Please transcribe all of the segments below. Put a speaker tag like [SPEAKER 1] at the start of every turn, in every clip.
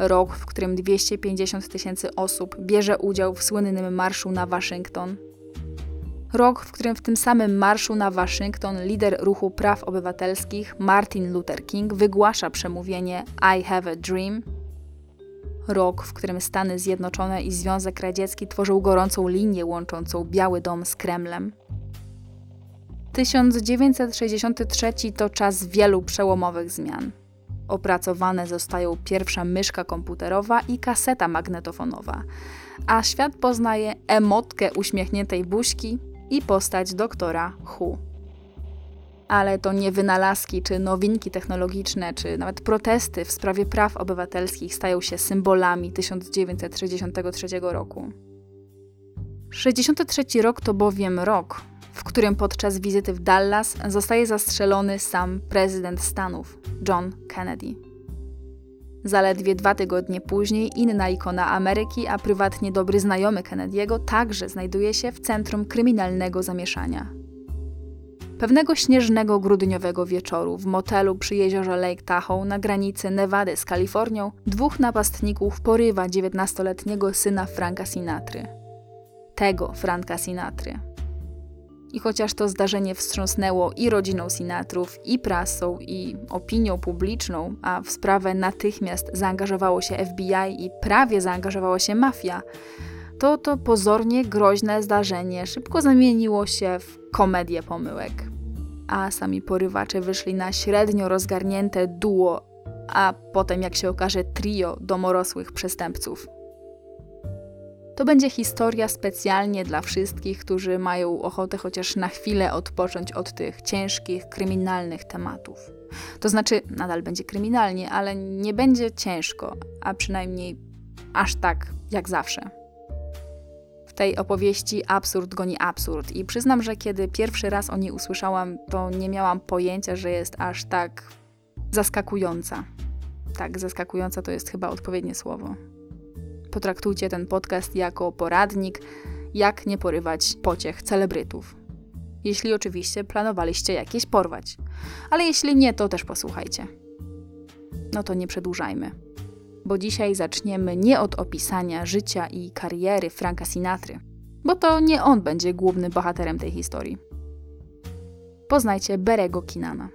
[SPEAKER 1] Rok, w którym 250 tysięcy osób bierze udział w słynnym marszu na Waszyngton. Rok, w którym w tym samym marszu na Waszyngton lider ruchu praw obywatelskich Martin Luther King wygłasza przemówienie I Have a Dream. Rok, w którym Stany Zjednoczone i Związek Radziecki tworzą gorącą linię łączącą Biały Dom z Kremlem. 1963 to czas wielu przełomowych zmian. Opracowane zostają pierwsza myszka komputerowa i kaseta magnetofonowa, a świat poznaje emotkę uśmiechniętej buźki i postać doktora Hu. Ale to nie wynalazki, czy nowinki technologiczne, czy nawet protesty w sprawie praw obywatelskich stają się symbolami 1963 roku. 63 rok to bowiem rok, w którym podczas wizyty w Dallas zostaje zastrzelony sam prezydent Stanów, John Kennedy. Zaledwie dwa tygodnie później inna ikona Ameryki, a prywatnie dobry znajomy Kennedy'ego, także znajduje się w centrum kryminalnego zamieszania. Pewnego śnieżnego grudniowego wieczoru w motelu przy jeziorze Lake Tahoe na granicy Nevady z Kalifornią dwóch napastników porywa 19-letniego syna Franka Sinatry. Tego Franka Sinatry, i chociaż to zdarzenie wstrząsnęło i rodziną Sinatrów, i prasą, i opinią publiczną, a w sprawę natychmiast zaangażowało się FBI i prawie zaangażowała się mafia, to to pozornie groźne zdarzenie szybko zamieniło się w komedię pomyłek. A sami porywacze wyszli na średnio rozgarnięte duo, a potem, jak się okaże, trio domorosłych przestępców. To będzie historia specjalnie dla wszystkich, którzy mają ochotę chociaż na chwilę odpocząć od tych ciężkich, kryminalnych tematów. To znaczy, nadal będzie kryminalnie, ale nie będzie ciężko, a przynajmniej aż tak jak zawsze. W tej opowieści absurd goni absurd, i przyznam, że kiedy pierwszy raz o niej usłyszałam, to nie miałam pojęcia, że jest aż tak zaskakująca. Tak, zaskakująca to jest chyba odpowiednie słowo. Potraktujcie ten podcast jako poradnik, jak nie porywać pociech celebrytów. Jeśli oczywiście planowaliście jakieś porwać. Ale jeśli nie, to też posłuchajcie. No to nie przedłużajmy. Bo dzisiaj zaczniemy nie od opisania życia i kariery Franka Sinatry, bo to nie on będzie głównym bohaterem tej historii. Poznajcie Berego Kinana.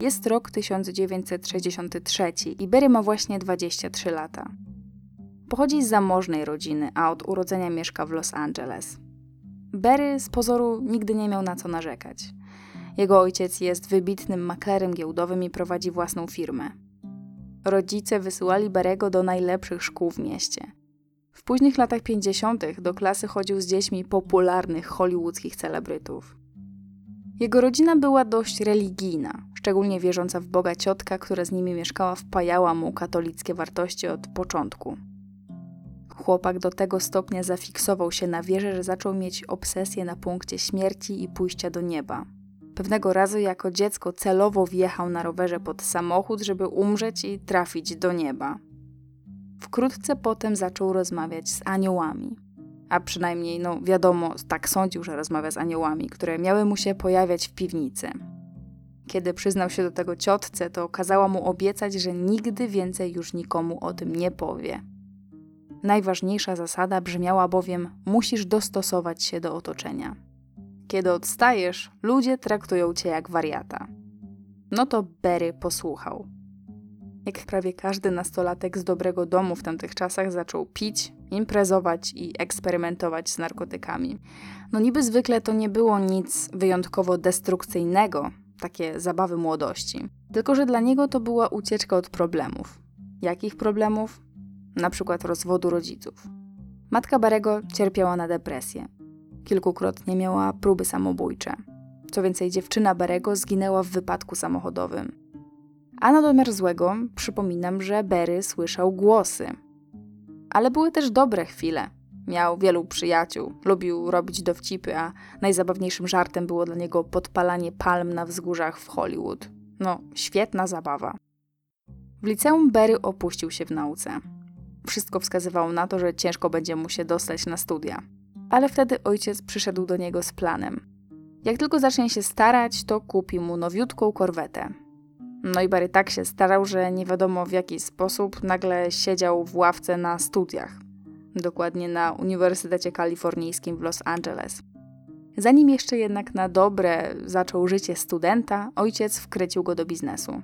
[SPEAKER 1] Jest rok 1963 i Berry ma właśnie 23 lata. Pochodzi z zamożnej rodziny, a od urodzenia mieszka w Los Angeles. Berry z pozoru nigdy nie miał na co narzekać. Jego ojciec jest wybitnym maklerem giełdowym i prowadzi własną firmę. Rodzice wysyłali Berego do najlepszych szkół w mieście. W późnych latach 50. do klasy chodził z dziećmi popularnych hollywoodzkich celebrytów. Jego rodzina była dość religijna, szczególnie wierząca w Boga ciotka, która z nimi mieszkała, wpajała mu katolickie wartości od początku. Chłopak do tego stopnia zafiksował się na wierze, że zaczął mieć obsesję na punkcie śmierci i pójścia do nieba. Pewnego razu jako dziecko celowo wjechał na rowerze pod samochód, żeby umrzeć i trafić do nieba. Wkrótce potem zaczął rozmawiać z aniołami a przynajmniej, no wiadomo, tak sądził, że rozmawia z aniołami, które miały mu się pojawiać w piwnicy. Kiedy przyznał się do tego ciotce, to kazała mu obiecać, że nigdy więcej już nikomu o tym nie powie. Najważniejsza zasada brzmiała bowiem: musisz dostosować się do otoczenia. Kiedy odstajesz, ludzie traktują cię jak wariata. No to Berry posłuchał. Jak prawie każdy nastolatek z dobrego domu w tamtych czasach zaczął pić, imprezować i eksperymentować z narkotykami. No niby zwykle to nie było nic wyjątkowo destrukcyjnego, takie zabawy młodości. Tylko, że dla niego to była ucieczka od problemów. Jakich problemów? Na przykład rozwodu rodziców. Matka Barego cierpiała na depresję. Kilkukrotnie miała próby samobójcze. Co więcej, dziewczyna Barego zginęła w wypadku samochodowym. A na domiar złego przypominam, że Berry słyszał głosy. Ale były też dobre chwile. Miał wielu przyjaciół, lubił robić dowcipy, a najzabawniejszym żartem było dla niego podpalanie palm na wzgórzach w Hollywood. No, świetna zabawa. W liceum Berry opuścił się w nauce. Wszystko wskazywało na to, że ciężko będzie mu się dostać na studia. Ale wtedy ojciec przyszedł do niego z planem. Jak tylko zacznie się starać, to kupi mu nowiutką korwetę. No i Barry tak się starał, że nie wiadomo w jaki sposób nagle siedział w ławce na studiach. Dokładnie na Uniwersytecie Kalifornijskim w Los Angeles. Zanim jeszcze jednak na dobre zaczął życie studenta, ojciec wkrycił go do biznesu.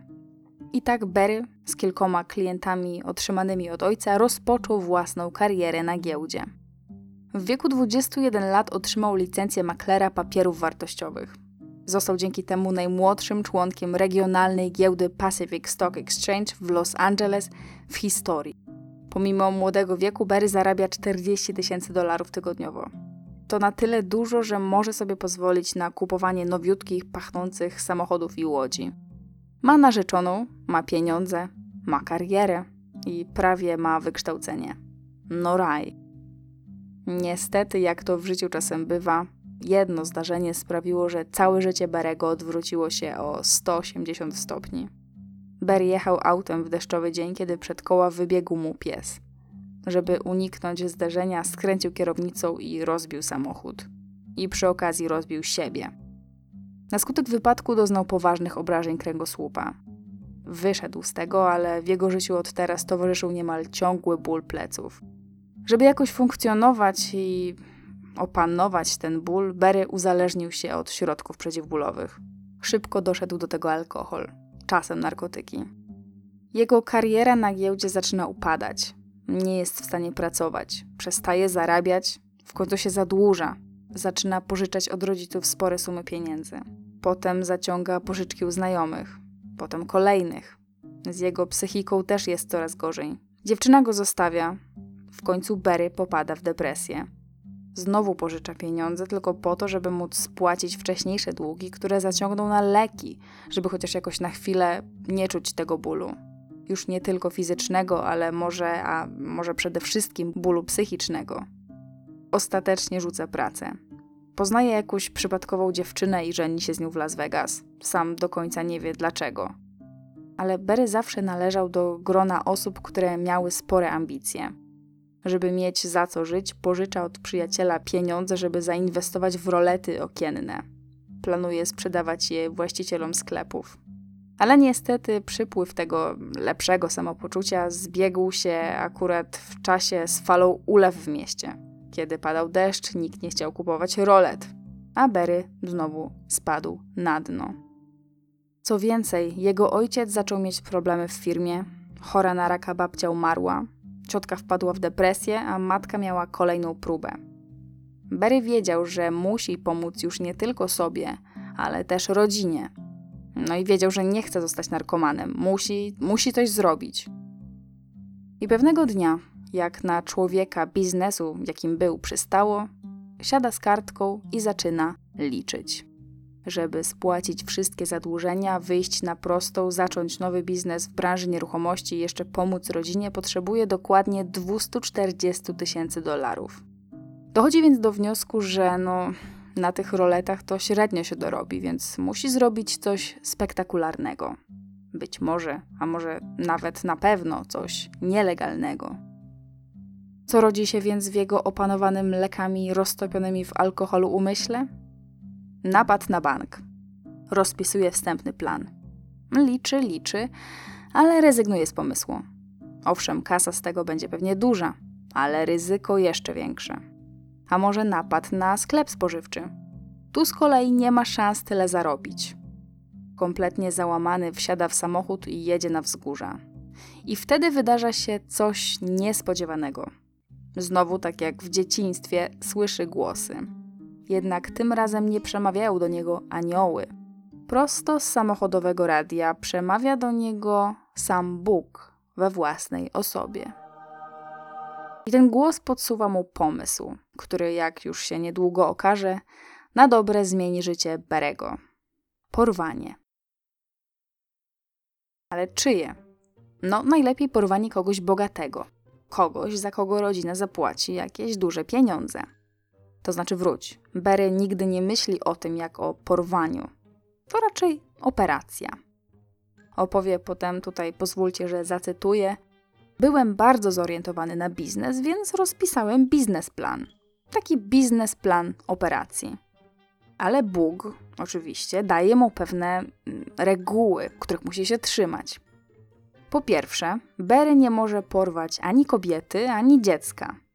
[SPEAKER 1] I tak Barry z kilkoma klientami otrzymanymi od ojca rozpoczął własną karierę na giełdzie. W wieku 21 lat otrzymał licencję maklera papierów wartościowych. Został dzięki temu najmłodszym członkiem regionalnej giełdy Pacific Stock Exchange w Los Angeles w historii. Pomimo młodego wieku, Barry zarabia 40 tysięcy dolarów tygodniowo. To na tyle dużo, że może sobie pozwolić na kupowanie nowiutkich, pachnących samochodów i łodzi. Ma narzeczoną, ma pieniądze, ma karierę i prawie ma wykształcenie. No raj. Niestety, jak to w życiu czasem bywa, jedno zdarzenie sprawiło, że całe życie Berego odwróciło się o 180 stopni. Ber jechał autem w deszczowy dzień, kiedy przed koła wybiegł mu pies. Żeby uniknąć zdarzenia, skręcił kierownicą i rozbił samochód. I przy okazji rozbił siebie. Na skutek wypadku doznał poważnych obrażeń kręgosłupa. Wyszedł z tego, ale w jego życiu od teraz towarzyszył niemal ciągły ból pleców. Żeby jakoś funkcjonować i opanować ten ból, Berry uzależnił się od środków przeciwbólowych. Szybko doszedł do tego alkohol, czasem narkotyki. Jego kariera na giełdzie zaczyna upadać. Nie jest w stanie pracować, przestaje zarabiać, w końcu się zadłuża, zaczyna pożyczać od rodziców spore sumy pieniędzy. Potem zaciąga pożyczki u znajomych, potem kolejnych. Z jego psychiką też jest coraz gorzej. Dziewczyna go zostawia, w końcu Berry popada w depresję. Znowu pożycza pieniądze tylko po to, żeby móc spłacić wcześniejsze długi, które zaciągnął na leki, żeby chociaż jakoś na chwilę nie czuć tego bólu. Już nie tylko fizycznego, ale może, a może przede wszystkim bólu psychicznego. Ostatecznie rzuca pracę. Poznaje jakąś przypadkową dziewczynę i żeni się z nią w Las Vegas. Sam do końca nie wie dlaczego. Ale Berry zawsze należał do grona osób, które miały spore ambicje żeby mieć za co żyć, pożycza od przyjaciela pieniądze, żeby zainwestować w rolety okienne. Planuje sprzedawać je właścicielom sklepów. Ale niestety przypływ tego lepszego samopoczucia zbiegł się akurat w czasie z falą ulew w mieście. Kiedy padał deszcz, nikt nie chciał kupować rolet, a Berry znowu spadł na dno. Co więcej, jego ojciec zaczął mieć problemy w firmie, chora na raka babcia umarła, Ciotka wpadła w depresję, a matka miała kolejną próbę. Berry wiedział, że musi pomóc już nie tylko sobie, ale też rodzinie. No i wiedział, że nie chce zostać narkomanem, musi, musi coś zrobić. I pewnego dnia, jak na człowieka biznesu, jakim był, przystało, siada z kartką i zaczyna liczyć żeby spłacić wszystkie zadłużenia, wyjść na prostą, zacząć nowy biznes w branży nieruchomości i jeszcze pomóc rodzinie, potrzebuje dokładnie 240 tysięcy dolarów. Dochodzi więc do wniosku, że no, na tych roletach to średnio się dorobi, więc musi zrobić coś spektakularnego. Być może, a może nawet na pewno coś nielegalnego. Co rodzi się więc w jego opanowanym lekami roztopionymi w alkoholu umyśle? Napad na bank. Rozpisuje wstępny plan. Liczy, liczy, ale rezygnuje z pomysłu. Owszem, kasa z tego będzie pewnie duża, ale ryzyko jeszcze większe. A może napad na sklep spożywczy? Tu z kolei nie ma szans tyle zarobić. Kompletnie załamany wsiada w samochód i jedzie na wzgórza. I wtedy wydarza się coś niespodziewanego. Znowu, tak jak w dzieciństwie, słyszy głosy jednak tym razem nie przemawiają do niego anioły. Prosto z samochodowego radia przemawia do niego sam Bóg we własnej osobie. I ten głos podsuwa mu pomysł, który, jak już się niedługo okaże, na dobre zmieni życie Berego. Porwanie. Ale czyje? No, najlepiej porwanie kogoś bogatego. Kogoś, za kogo rodzina zapłaci jakieś duże pieniądze. To znaczy wróć. Berry nigdy nie myśli o tym jak o porwaniu. To raczej operacja. Opowie potem, tutaj pozwólcie, że zacytuję. Byłem bardzo zorientowany na biznes, więc rozpisałem biznesplan. Taki biznesplan operacji. Ale Bóg, oczywiście, daje mu pewne mm, reguły, których musi się trzymać. Po pierwsze, Berry nie może porwać ani kobiety, ani dziecka.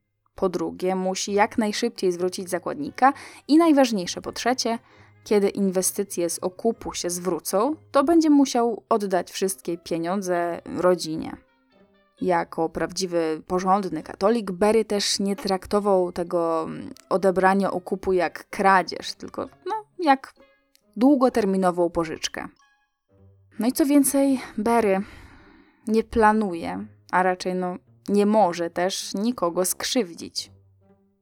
[SPEAKER 1] Po drugie, musi jak najszybciej zwrócić zakładnika i najważniejsze po trzecie, kiedy inwestycje z okupu się zwrócą, to będzie musiał oddać wszystkie pieniądze rodzinie. Jako prawdziwy, porządny katolik, Berry też nie traktował tego mm, odebrania okupu jak kradzież, tylko no, jak długoterminową pożyczkę. No i co więcej, Berry nie planuje, a raczej no, nie może też nikogo skrzywdzić.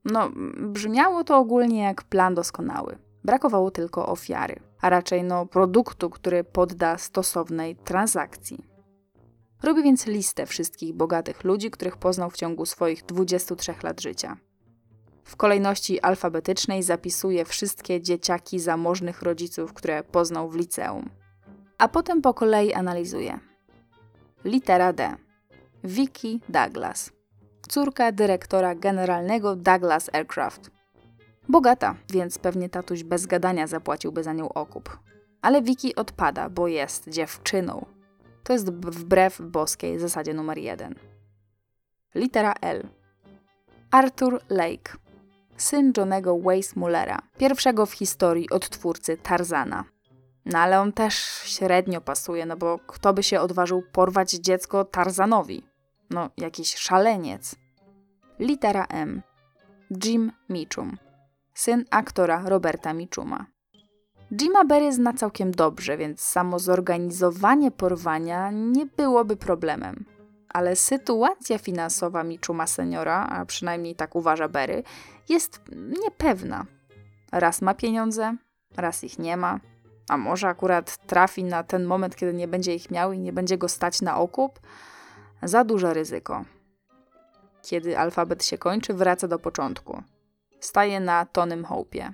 [SPEAKER 1] No, brzmiało to ogólnie jak plan doskonały. Brakowało tylko ofiary, a raczej no produktu, który podda stosownej transakcji. Robi więc listę wszystkich bogatych ludzi, których poznał w ciągu swoich 23 lat życia. W kolejności alfabetycznej zapisuje wszystkie dzieciaki zamożnych rodziców, które poznał w liceum. A potem po kolei analizuje. Litera D. Vicky Douglas. Córka dyrektora generalnego Douglas Aircraft. Bogata, więc pewnie tatuś bez gadania zapłaciłby za nią okup. Ale Vicky odpada, bo jest dziewczyną. To jest wbrew boskiej zasadzie numer jeden. Litera L. Arthur Lake. Syn Johnego Weissmullera, pierwszego w historii odtwórcy Tarzana. No ale on też średnio pasuje, no bo kto by się odważył porwać dziecko Tarzanowi? No, jakiś szaleniec. Litera M. Jim Mitchum syn aktora Roberta Michuma. Jima Berry zna całkiem dobrze, więc samo zorganizowanie porwania nie byłoby problemem. Ale sytuacja finansowa Michuma seniora, a przynajmniej tak uważa Berry, jest niepewna. Raz ma pieniądze, raz ich nie ma, a może akurat trafi na ten moment, kiedy nie będzie ich miał i nie będzie go stać na okup? Za duże ryzyko. Kiedy alfabet się kończy, wraca do początku staje na Tonym Hope'ie,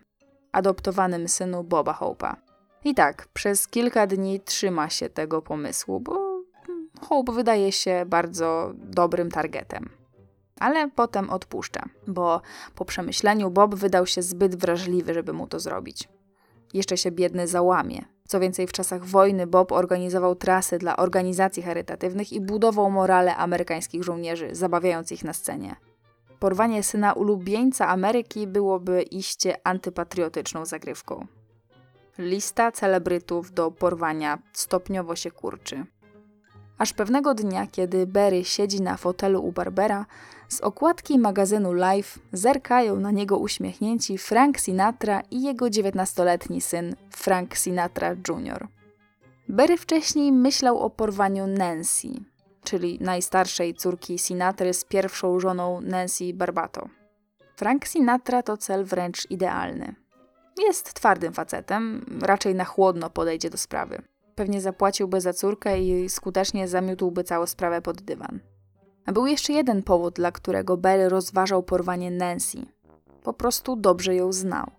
[SPEAKER 1] adoptowanym synu Boba Hope'a. I tak, przez kilka dni trzyma się tego pomysłu, bo Hope wydaje się bardzo dobrym targetem. Ale potem odpuszcza, bo po przemyśleniu Bob wydał się zbyt wrażliwy, żeby mu to zrobić. Jeszcze się biedny załamie. Co więcej, w czasach wojny Bob organizował trasy dla organizacji charytatywnych i budował morale amerykańskich żołnierzy, zabawiając ich na scenie porwanie syna ulubieńca Ameryki byłoby iście antypatriotyczną zagrywką. Lista celebrytów do porwania stopniowo się kurczy. Aż pewnego dnia, kiedy Berry siedzi na fotelu u Barbera, z okładki magazynu Life zerkają na niego uśmiechnięci Frank Sinatra i jego 19-letni syn Frank Sinatra Jr. Berry wcześniej myślał o porwaniu Nancy, czyli najstarszej córki Sinatry z pierwszą żoną Nancy Barbato. Frank Sinatra to cel wręcz idealny. Jest twardym facetem, raczej na chłodno podejdzie do sprawy. Pewnie zapłaciłby za córkę i skutecznie zamiótłby całą sprawę pod dywan. A był jeszcze jeden powód, dla którego Barry rozważał porwanie Nancy. Po prostu dobrze ją znał.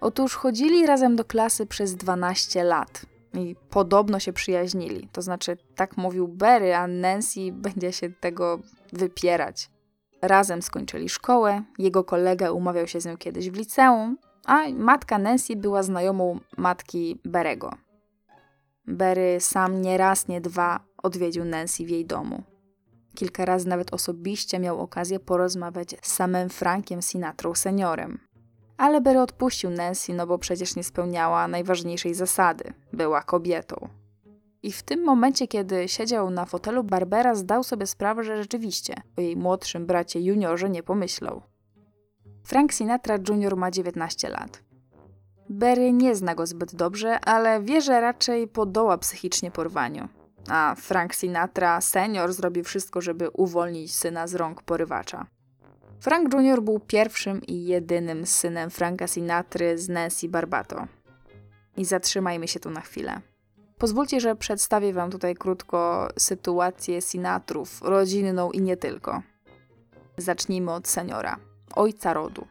[SPEAKER 1] Otóż chodzili razem do klasy przez 12 lat, i podobno się przyjaźnili. To znaczy, tak mówił Barry, a Nancy będzie się tego wypierać. Razem skończyli szkołę, jego kolega umawiał się z nią kiedyś w liceum, a matka Nancy była znajomą matki Berego. Berry sam nie raz, nie dwa odwiedził Nancy w jej domu. Kilka razy nawet osobiście miał okazję porozmawiać z samym Frankiem Sinatrą seniorem. Ale Berry odpuścił Nancy, no bo przecież nie spełniała najważniejszej zasady była kobietą. I w tym momencie, kiedy siedział na fotelu Barbera, zdał sobie sprawę, że rzeczywiście o jej młodszym bracie juniorze nie pomyślał. Frank Sinatra Jr. ma 19 lat. Berry nie zna go zbyt dobrze, ale wie, że raczej podoła psychicznie porwaniu. A Frank Sinatra senior zrobi wszystko, żeby uwolnić syna z rąk porywacza. Frank Jr. był pierwszym i jedynym synem Franka Sinatry z Nancy Barbato. I zatrzymajmy się tu na chwilę. Pozwólcie, że przedstawię Wam tutaj krótko sytuację Sinatrów, rodzinną i nie tylko. Zacznijmy od seniora, ojca rodu.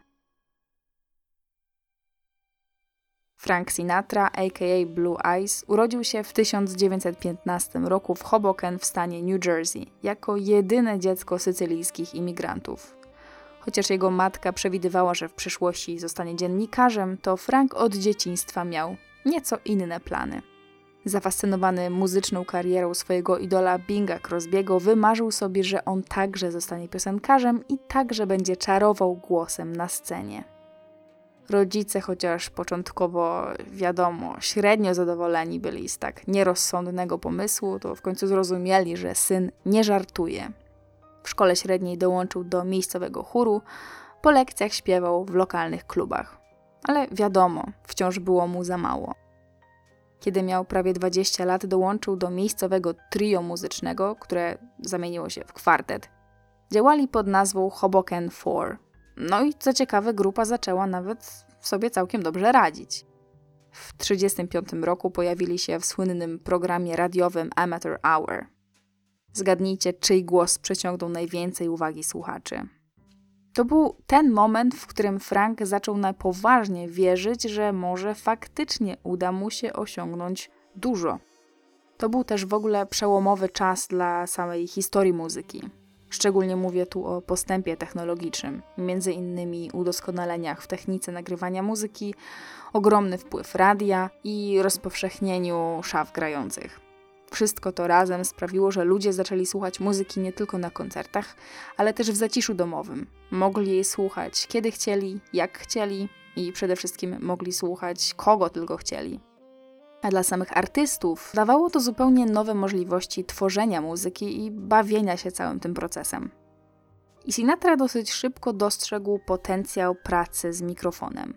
[SPEAKER 1] Frank Sinatra, a.k.a. Blue Eyes, urodził się w 1915 roku w Hoboken w stanie New Jersey jako jedyne dziecko sycylijskich imigrantów. Chociaż jego matka przewidywała, że w przyszłości zostanie dziennikarzem, to Frank od dzieciństwa miał nieco inne plany. Zafascynowany muzyczną karierą swojego idola Binga Crosbiego, wymarzył sobie, że on także zostanie piosenkarzem i także będzie czarował głosem na scenie. Rodzice, chociaż początkowo wiadomo, średnio zadowoleni byli z tak nierozsądnego pomysłu, to w końcu zrozumieli, że syn nie żartuje. W szkole średniej dołączył do miejscowego chóru, po lekcjach śpiewał w lokalnych klubach. Ale wiadomo, wciąż było mu za mało. Kiedy miał prawie 20 lat, dołączył do miejscowego trio muzycznego, które zamieniło się w kwartet. Działali pod nazwą Hoboken Four. No i co ciekawe, grupa zaczęła nawet sobie całkiem dobrze radzić. W 1935 roku pojawili się w słynnym programie radiowym Amateur Hour. Zgadnijcie, czyj głos przyciągnął najwięcej uwagi słuchaczy. To był ten moment, w którym Frank zaczął na poważnie wierzyć, że może faktycznie uda mu się osiągnąć dużo. To był też w ogóle przełomowy czas dla samej historii muzyki. Szczególnie mówię tu o postępie technologicznym, między innymi udoskonaleniach w technice nagrywania muzyki, ogromny wpływ radia i rozpowszechnieniu szaf grających. Wszystko to razem sprawiło, że ludzie zaczęli słuchać muzyki nie tylko na koncertach, ale też w zaciszu domowym. Mogli jej słuchać kiedy chcieli, jak chcieli i przede wszystkim mogli słuchać kogo tylko chcieli. A dla samych artystów dawało to zupełnie nowe możliwości tworzenia muzyki i bawienia się całym tym procesem. I Sinatra dosyć szybko dostrzegł potencjał pracy z mikrofonem.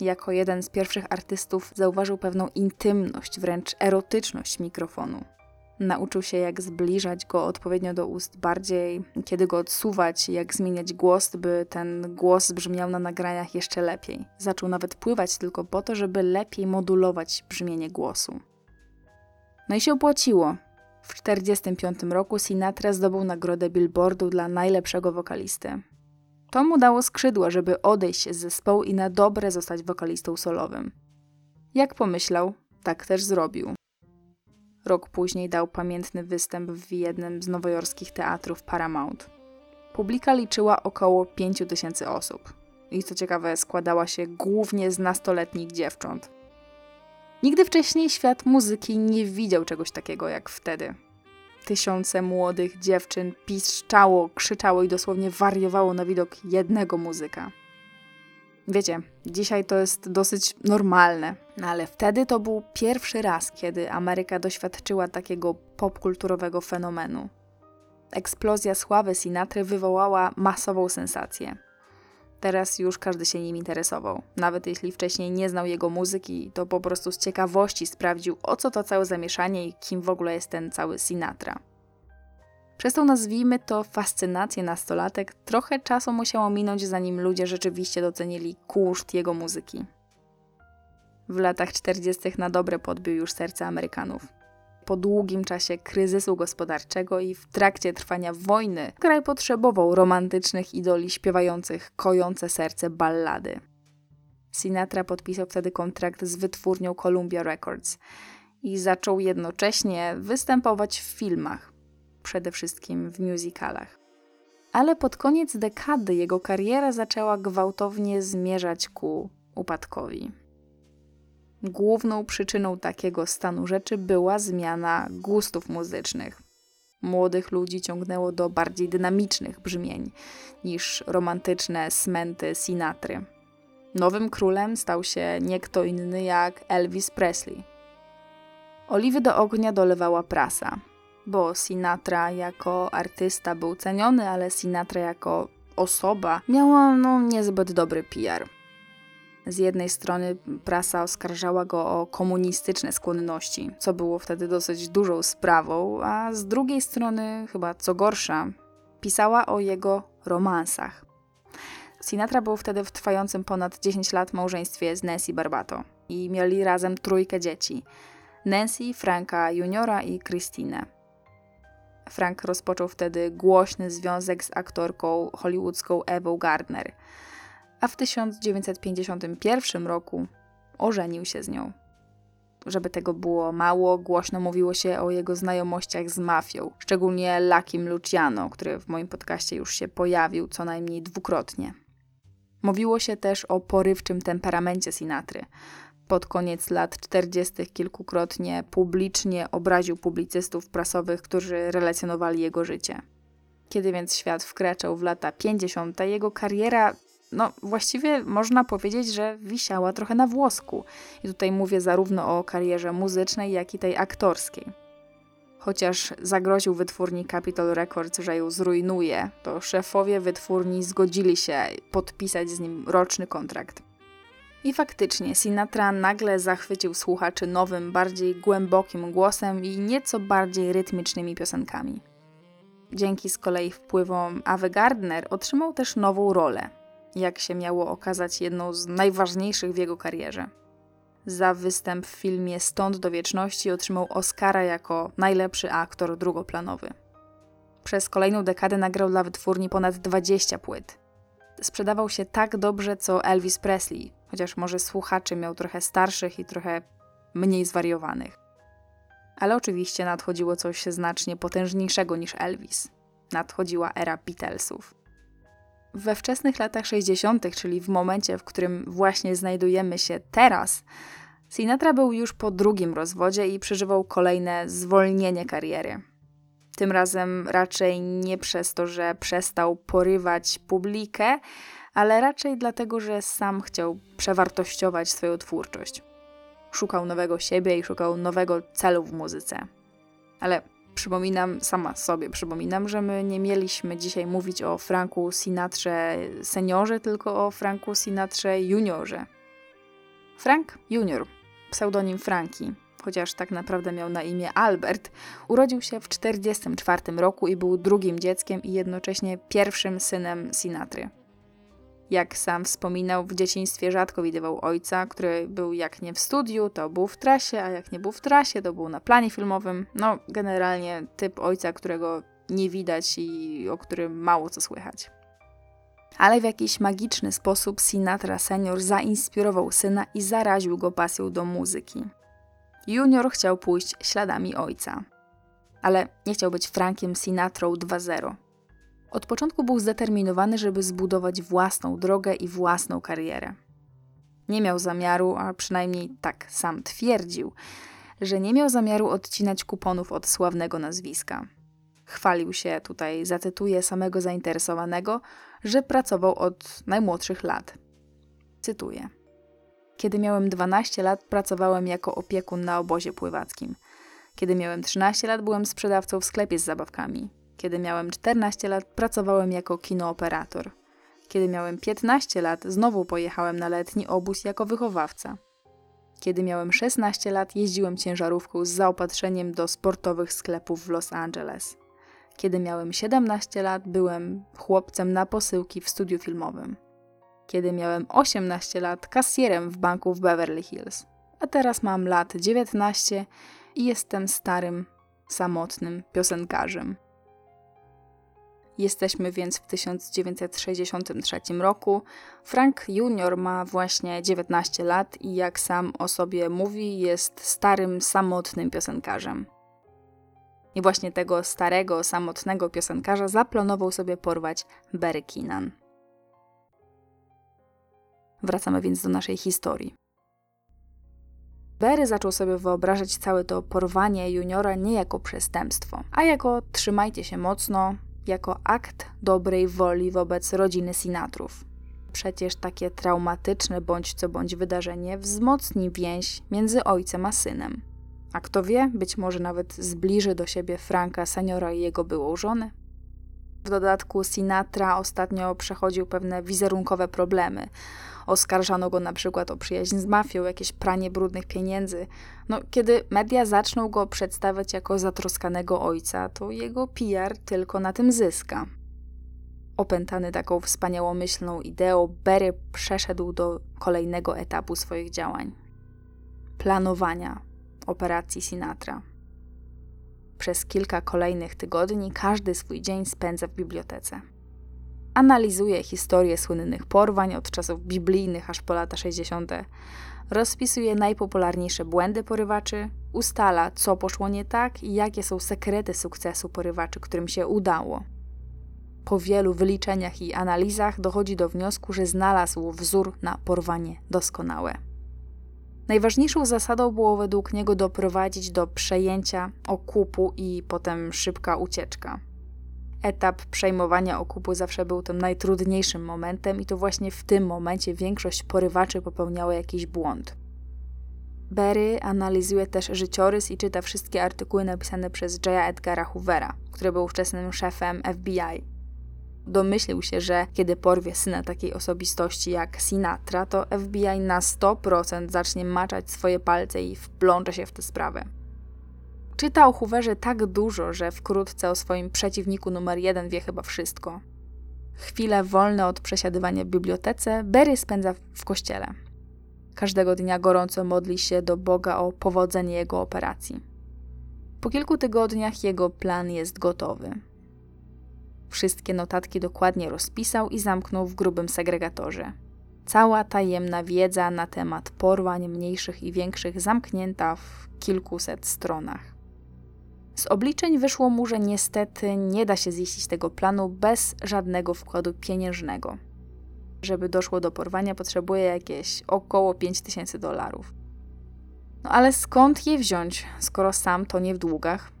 [SPEAKER 1] Jako jeden z pierwszych artystów zauważył pewną intymność, wręcz erotyczność mikrofonu. Nauczył się, jak zbliżać go odpowiednio do ust bardziej, kiedy go odsuwać, jak zmieniać głos, by ten głos brzmiał na nagraniach jeszcze lepiej. Zaczął nawet pływać tylko po to, żeby lepiej modulować brzmienie głosu. No i się opłaciło. W 1945 roku Sinatra zdobył nagrodę Billboardu dla najlepszego wokalisty. To mu dało skrzydła, żeby odejść z zespołu i na dobre zostać wokalistą solowym. Jak pomyślał, tak też zrobił. Rok później dał pamiętny występ w jednym z nowojorskich teatrów Paramount. Publika liczyła około 5 tysięcy osób. I co ciekawe, składała się głównie z nastoletnich dziewcząt. Nigdy wcześniej świat muzyki nie widział czegoś takiego jak wtedy. Tysiące młodych dziewczyn piszczało, krzyczało i dosłownie wariowało na widok jednego muzyka. Wiecie, dzisiaj to jest dosyć normalne, no ale wtedy to był pierwszy raz, kiedy Ameryka doświadczyła takiego popkulturowego fenomenu. Eksplozja sławy Sinatry wywołała masową sensację. Teraz już każdy się nim interesował. Nawet jeśli wcześniej nie znał jego muzyki, to po prostu z ciekawości sprawdził, o co to całe zamieszanie i kim w ogóle jest ten cały Sinatra. Przez tą nazwijmy to fascynację nastolatek trochę czasu musiało minąć, zanim ludzie rzeczywiście docenili kunszt jego muzyki. W latach 40. na dobre podbił już serce Amerykanów. Po długim czasie kryzysu gospodarczego i w trakcie trwania wojny kraj potrzebował romantycznych idoli śpiewających kojące serce ballady. Sinatra podpisał wtedy kontrakt z wytwórnią Columbia Records i zaczął jednocześnie występować w filmach, przede wszystkim w musicalach. Ale pod koniec dekady jego kariera zaczęła gwałtownie zmierzać ku upadkowi. Główną przyczyną takiego stanu rzeczy była zmiana gustów muzycznych. Młodych ludzi ciągnęło do bardziej dynamicznych brzmień niż romantyczne smenty Sinatry. Nowym królem stał się nie kto inny jak Elvis Presley. Oliwy do ognia dolewała prasa, bo Sinatra jako artysta był ceniony, ale Sinatra jako osoba miała no, niezbyt dobry PR. Z jednej strony prasa oskarżała go o komunistyczne skłonności, co było wtedy dosyć dużą sprawą, a z drugiej strony, chyba co gorsza, pisała o jego romansach. Sinatra był wtedy w trwającym ponad 10 lat małżeństwie z Nancy Barbato i mieli razem trójkę dzieci. Nancy, Franka Juniora i Christine. Frank rozpoczął wtedy głośny związek z aktorką hollywoodzką Ewą Gardner, a w 1951 roku ożenił się z nią. Żeby tego było mało, głośno mówiło się o jego znajomościach z mafią, szczególnie Lakim Luciano, który w moim podcaście już się pojawił co najmniej dwukrotnie. Mówiło się też o porywczym temperamencie Sinatry. Pod koniec lat 40. kilkukrotnie publicznie obraził publicystów prasowych, którzy relacjonowali jego życie. Kiedy więc świat wkraczał w lata 50., jego kariera no właściwie można powiedzieć, że wisiała trochę na włosku. I tutaj mówię zarówno o karierze muzycznej, jak i tej aktorskiej. Chociaż zagroził wytwórni Capitol Records, że ją zrujnuje, to szefowie wytwórni zgodzili się podpisać z nim roczny kontrakt. I faktycznie Sinatra nagle zachwycił słuchaczy nowym, bardziej głębokim głosem i nieco bardziej rytmicznymi piosenkami. Dzięki z kolei wpływom Ave Gardner otrzymał też nową rolę, jak się miało okazać jedną z najważniejszych w jego karierze. Za występ w filmie Stąd do wieczności otrzymał Oscara jako najlepszy aktor drugoplanowy. Przez kolejną dekadę nagrał dla wytwórni ponad 20 płyt. Sprzedawał się tak dobrze co Elvis Presley, chociaż może słuchaczy miał trochę starszych i trochę mniej zwariowanych. Ale oczywiście nadchodziło coś znacznie potężniejszego niż Elvis. Nadchodziła era Beatlesów. We wczesnych latach 60., czyli w momencie, w którym właśnie znajdujemy się teraz, Sinatra był już po drugim rozwodzie i przeżywał kolejne zwolnienie kariery. Tym razem raczej nie przez to, że przestał porywać publikę, ale raczej dlatego, że sam chciał przewartościować swoją twórczość. Szukał nowego siebie i szukał nowego celu w muzyce. Ale Przypominam, sama sobie przypominam, że my nie mieliśmy dzisiaj mówić o Franku Sinatrze seniorze, tylko o Franku Sinatrze juniorze. Frank Junior, pseudonim Franki, chociaż tak naprawdę miał na imię Albert, urodził się w 1944 roku i był drugim dzieckiem i jednocześnie pierwszym synem Sinatry. Jak sam wspominał, w dzieciństwie rzadko widywał ojca, który był jak nie w studiu, to był w trasie, a jak nie był w trasie, to był na planie filmowym. No, generalnie typ ojca, którego nie widać i o którym mało co słychać. Ale w jakiś magiczny sposób Sinatra senior zainspirował syna i zaraził go pasją do muzyki. Junior chciał pójść śladami ojca, ale nie chciał być Frankiem Sinatrą 2.0. Od początku był zdeterminowany, żeby zbudować własną drogę i własną karierę. Nie miał zamiaru, a przynajmniej tak sam twierdził, że nie miał zamiaru odcinać kuponów od sławnego nazwiska. Chwalił się, tutaj zacytuję samego zainteresowanego, że pracował od najmłodszych lat. Cytuję. Kiedy miałem 12 lat, pracowałem jako opiekun na obozie pływackim. Kiedy miałem 13 lat, byłem sprzedawcą w sklepie z zabawkami. Kiedy miałem 14 lat, pracowałem jako kinooperator. Kiedy miałem 15 lat, znowu pojechałem na letni obóz jako wychowawca. Kiedy miałem 16 lat, jeździłem ciężarówką z zaopatrzeniem do sportowych sklepów w Los Angeles. Kiedy miałem 17 lat, byłem chłopcem na posyłki w studiu filmowym. Kiedy miałem 18 lat, kasjerem w banku w Beverly Hills. A teraz mam lat 19 i jestem starym, samotnym piosenkarzem. Jesteśmy więc w 1963 roku. Frank Junior ma właśnie 19 lat i jak sam o sobie mówi, jest starym, samotnym piosenkarzem. I właśnie tego starego, samotnego piosenkarza zaplanował sobie porwać Barry Keenan. Wracamy więc do naszej historii. Barry zaczął sobie wyobrażać całe to porwanie juniora nie jako przestępstwo, a jako trzymajcie się mocno, jako akt dobrej woli wobec rodziny Sinatrów. Przecież takie traumatyczne bądź co bądź wydarzenie wzmocni więź między ojcem a synem. A kto wie, być może nawet zbliży do siebie Franka seniora i jego byłą żonę. W dodatku Sinatra ostatnio przechodził pewne wizerunkowe problemy. Oskarżano go na przykład o przyjaźń z mafią, jakieś pranie brudnych pieniędzy. No, kiedy media zaczną go przedstawiać jako zatroskanego ojca, to jego PR tylko na tym zyska. Opętany taką wspaniałomyślną ideą, Berry przeszedł do kolejnego etapu swoich działań planowania, operacji Sinatra. Przez kilka kolejnych tygodni każdy swój dzień spędza w bibliotece. Analizuje historię słynnych porwań od czasów biblijnych aż po lata 60. Rozpisuje najpopularniejsze błędy porywaczy, ustala, co poszło nie tak i jakie są sekrety sukcesu porywaczy, którym się udało. Po wielu wyliczeniach i analizach dochodzi do wniosku, że znalazł wzór na porwanie doskonałe. Najważniejszą zasadą było według niego doprowadzić do przejęcia okupu i potem szybka ucieczka. Etap przejmowania okupu zawsze był tym najtrudniejszym momentem, i to właśnie w tym momencie większość porywaczy popełniała jakiś błąd. Berry analizuje też życiorys i czyta wszystkie artykuły napisane przez J. Edgara Hoovera, który był ówczesnym szefem FBI domyślił się, że kiedy porwie syna takiej osobistości jak Sinatra, to FBI na 100% zacznie maczać swoje palce i wplącze się w tę sprawę. Czytał Hooverze tak dużo, że wkrótce o swoim przeciwniku numer jeden wie chyba wszystko. Chwile wolne od przesiadywania w bibliotece Berry spędza w kościele. Każdego dnia gorąco modli się do Boga o powodzenie jego operacji. Po kilku tygodniach jego plan jest gotowy. Wszystkie notatki dokładnie rozpisał i zamknął w grubym segregatorze. Cała tajemna wiedza na temat porwań mniejszych i większych zamknięta w kilkuset stronach. Z obliczeń wyszło mu, że niestety nie da się ziścić tego planu bez żadnego wkładu pieniężnego. Żeby doszło do porwania, potrzebuje jakieś około 5000 dolarów. No ale skąd je wziąć, skoro sam to nie w długach?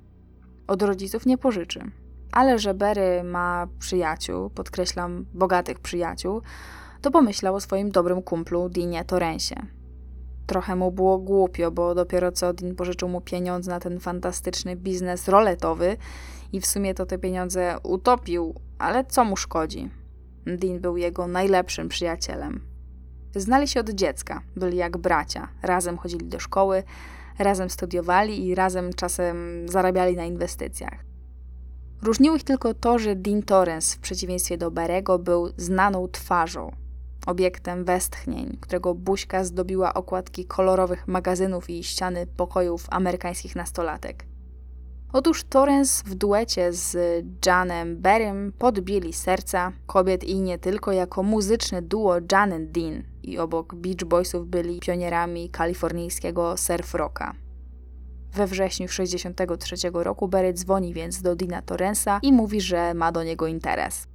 [SPEAKER 1] Od rodziców nie pożyczy ale że Berry ma przyjaciół, podkreślam bogatych przyjaciół, to pomyślał o swoim dobrym kumplu Dinie Torensie. Trochę mu było głupio, bo dopiero co Dean pożyczył mu pieniądze na ten fantastyczny biznes roletowy i w sumie to te pieniądze utopił, ale co mu szkodzi? Dean był jego najlepszym przyjacielem. Znali się od dziecka, byli jak bracia, razem chodzili do szkoły, razem studiowali i razem czasem zarabiali na inwestycjach. Różniło ich tylko to, że Dean Torrance w przeciwieństwie do Barego był znaną twarzą, obiektem westchnień, którego buźka zdobiła okładki kolorowych magazynów i ściany pokojów amerykańskich nastolatek. Otóż Torrance w duecie z Janem Berrym podbili serca kobiet i nie tylko jako muzyczne duo Jan and Dean i obok Beach Boysów byli pionierami kalifornijskiego surf rocka. We wrześniu 1963 roku Berry dzwoni więc do Dina Torrensa i mówi, że ma do niego interes.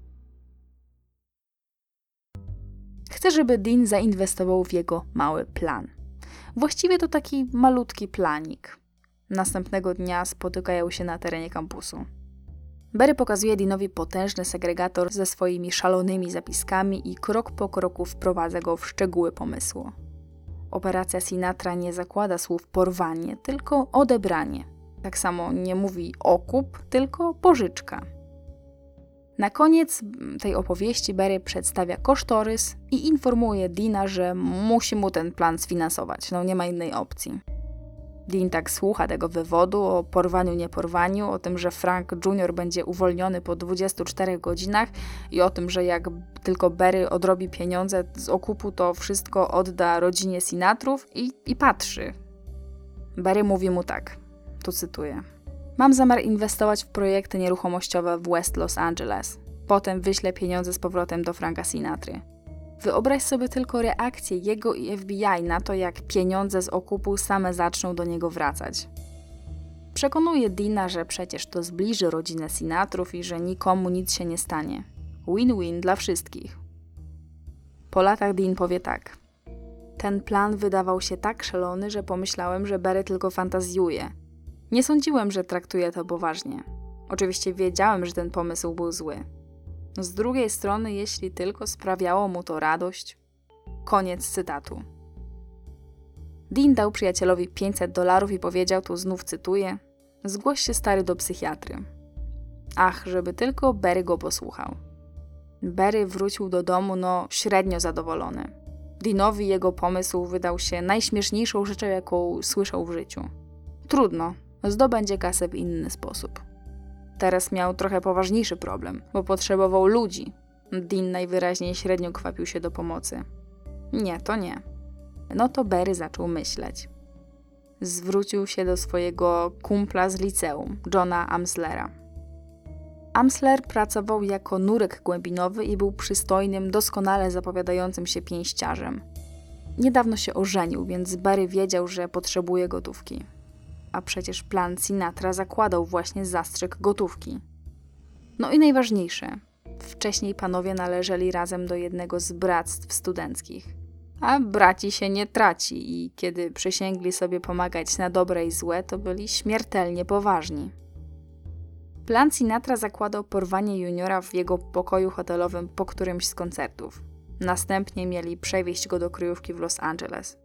[SPEAKER 1] Chce, żeby Dean zainwestował w jego mały plan. Właściwie to taki malutki planik. Następnego dnia spotykają się na terenie kampusu. Berry pokazuje Deanowi potężny segregator ze swoimi szalonymi zapiskami i krok po kroku wprowadza go w szczegóły pomysłu. Operacja Sinatra nie zakłada słów porwanie, tylko odebranie. Tak samo nie mówi okup, tylko pożyczka. Na koniec tej opowieści Berry przedstawia kosztorys i informuje Dina, że musi mu ten plan sfinansować. No nie ma innej opcji. Dean tak słucha tego wywodu o porwaniu, nieporwaniu, o tym, że Frank Jr. będzie uwolniony po 24 godzinach i o tym, że jak tylko Berry odrobi pieniądze z okupu, to wszystko odda rodzinie Sinatrów i, i patrzy. Berry mówi mu tak, tu cytuję. Mam zamiar inwestować w projekty nieruchomościowe w West Los Angeles. Potem wyślę pieniądze z powrotem do Franka Sinatry. Wyobraź sobie tylko reakcję jego i FBI na to, jak pieniądze z okupu same zaczną do niego wracać. Przekonuje Dina, że przecież to zbliży rodzinę Sinatrów i że nikomu nic się nie stanie. Win-win dla wszystkich. Po latach Dean powie tak. Ten plan wydawał się tak szalony, że pomyślałem, że Barry tylko fantazjuje. Nie sądziłem, że traktuje to poważnie. Oczywiście wiedziałem, że ten pomysł był zły. Z drugiej strony, jeśli tylko sprawiało mu to radość. Koniec cytatu. Dean dał przyjacielowi 500 dolarów i powiedział, tu znów cytuję: Zgłoś się stary do psychiatry. Ach, żeby tylko Berry go posłuchał. Berry wrócił do domu, no średnio zadowolony. Deanowi jego pomysł wydał się najśmieszniejszą rzeczą, jaką słyszał w życiu. Trudno, zdobędzie kasę w inny sposób. Teraz miał trochę poważniejszy problem, bo potrzebował ludzi. Dean najwyraźniej średnio kwapił się do pomocy. Nie, to nie. No to Berry zaczął myśleć. zwrócił się do swojego kumpla z liceum, Johna Amslera. Amsler pracował jako nurek głębinowy i był przystojnym, doskonale zapowiadającym się pięściarzem. Niedawno się ożenił, więc Barry wiedział, że potrzebuje gotówki. A przecież plan Sinatra zakładał właśnie zastrzyk gotówki. No i najważniejsze, wcześniej panowie należeli razem do jednego z bractw studenckich. A braci się nie traci i kiedy przysięgli sobie pomagać na dobre i złe, to byli śmiertelnie poważni. Plan Sinatra zakładał porwanie juniora w jego pokoju hotelowym po którymś z koncertów. Następnie mieli przewieźć go do kryjówki w Los Angeles.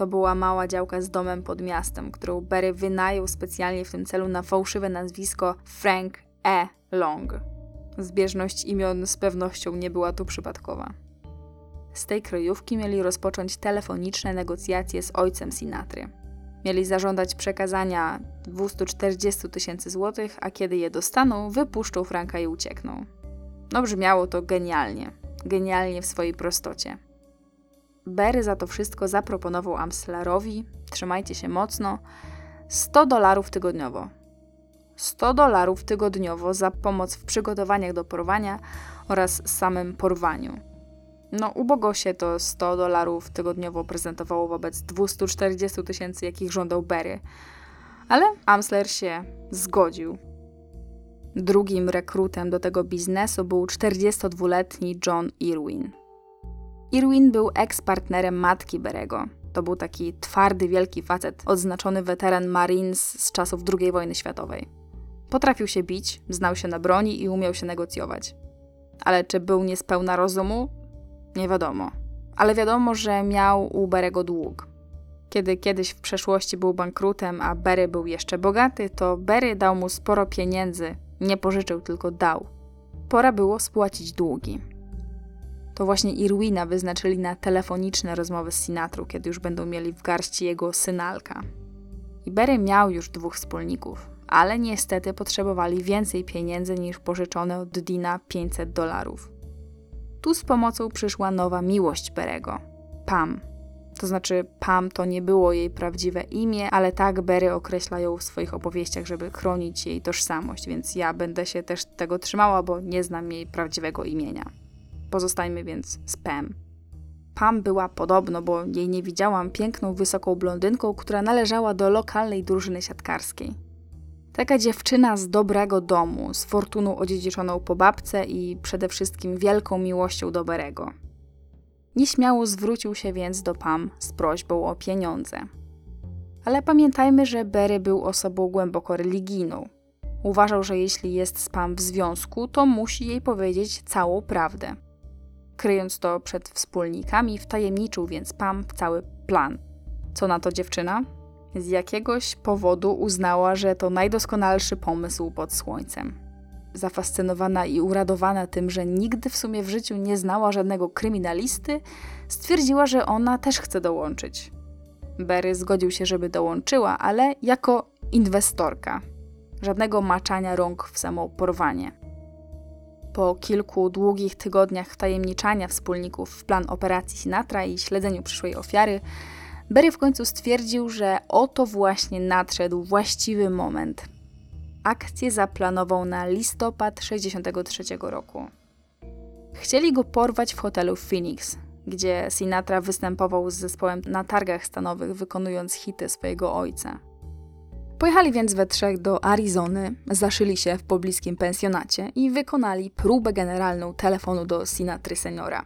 [SPEAKER 1] To była mała działka z domem pod miastem, którą Barry wynajął specjalnie w tym celu na fałszywe nazwisko Frank E. Long. Zbieżność imion z pewnością nie była tu przypadkowa. Z tej kryjówki mieli rozpocząć telefoniczne negocjacje z ojcem Sinatry. Mieli zażądać przekazania 240 tysięcy złotych, a kiedy je dostaną, wypuszczą Franka i uciekną. No brzmiało to genialnie. Genialnie w swojej prostocie. Berry za to wszystko zaproponował Amslerowi, trzymajcie się mocno, 100 dolarów tygodniowo. 100 dolarów tygodniowo za pomoc w przygotowaniach do porwania oraz samym porwaniu. No, ubogo się to 100 dolarów tygodniowo prezentowało wobec 240 tysięcy, jakich żądał Berry. Ale Amsler się zgodził. Drugim rekrutem do tego biznesu był 42-letni John Irwin. Irwin był eks-partnerem matki Berego. To był taki twardy, wielki facet, odznaczony weteran Marines z czasów II wojny światowej. Potrafił się bić, znał się na broni i umiał się negocjować. Ale czy był niespełna rozumu? Nie wiadomo. Ale wiadomo, że miał u Berego dług. Kiedy kiedyś w przeszłości był bankrutem, a Berry był jeszcze bogaty, to Berry dał mu sporo pieniędzy. Nie pożyczył, tylko dał. Pora było spłacić długi. To właśnie Irwina wyznaczyli na telefoniczne rozmowy z Sinatrą, kiedy już będą mieli w garści jego synalka. I Berry miał już dwóch wspólników, ale niestety potrzebowali więcej pieniędzy niż pożyczone od Dina 500 dolarów. Tu z pomocą przyszła nowa miłość Berego Pam. To znaczy, Pam to nie było jej prawdziwe imię, ale tak Berry określa ją w swoich opowieściach, żeby chronić jej tożsamość, więc ja będę się też tego trzymała, bo nie znam jej prawdziwego imienia. Pozostajmy więc z Pam. Pam była podobno, bo jej nie widziałam, piękną, wysoką blondynką, która należała do lokalnej drużyny siatkarskiej. Taka dziewczyna z dobrego domu, z fortuną odziedziczoną po babce i przede wszystkim wielką miłością do Berego. Nieśmiało zwrócił się więc do Pam z prośbą o pieniądze. Ale pamiętajmy, że Berry był osobą głęboko religijną. Uważał, że jeśli jest z Pam w związku, to musi jej powiedzieć całą prawdę. Kryjąc to przed wspólnikami, wtajemniczył więc Pam cały plan. Co na to dziewczyna? z jakiegoś powodu uznała, że to najdoskonalszy pomysł pod słońcem. Zafascynowana i uradowana tym, że nigdy w sumie w życiu nie znała żadnego kryminalisty, stwierdziła, że ona też chce dołączyć. Berry zgodził się, żeby dołączyła, ale jako inwestorka. Żadnego maczania rąk w samo porwanie. Po kilku długich tygodniach wtajemniczania wspólników w plan operacji Sinatra i śledzeniu przyszłej ofiary, Berry w końcu stwierdził, że oto właśnie nadszedł właściwy moment. Akcję zaplanował na listopad 63 roku. Chcieli go porwać w hotelu Phoenix, gdzie Sinatra występował z zespołem na targach stanowych, wykonując hity swojego ojca. Pojechali więc we trzech do Arizony, zaszyli się w pobliskim pensjonacie i wykonali próbę generalną telefonu do Sinatry seniora.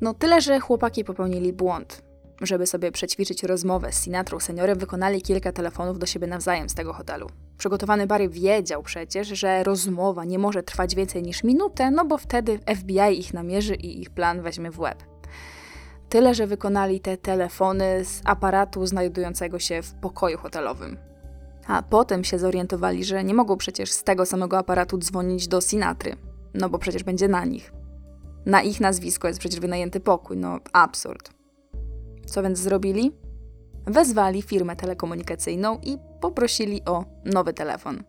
[SPEAKER 1] No tyle, że chłopaki popełnili błąd. Żeby sobie przećwiczyć rozmowę z Sinatrą seniorem, wykonali kilka telefonów do siebie nawzajem z tego hotelu. Przygotowany Barry wiedział przecież, że rozmowa nie może trwać więcej niż minutę, no bo wtedy FBI ich namierzy i ich plan weźmie w łeb. Tyle, że wykonali te telefony z aparatu znajdującego się w pokoju hotelowym. A potem się zorientowali, że nie mogą przecież z tego samego aparatu dzwonić do Sinatry, no bo przecież będzie na nich. Na ich nazwisko jest przecież wynajęty pokój, no absurd. Co więc zrobili? Wezwali firmę telekomunikacyjną i poprosili o nowy telefon.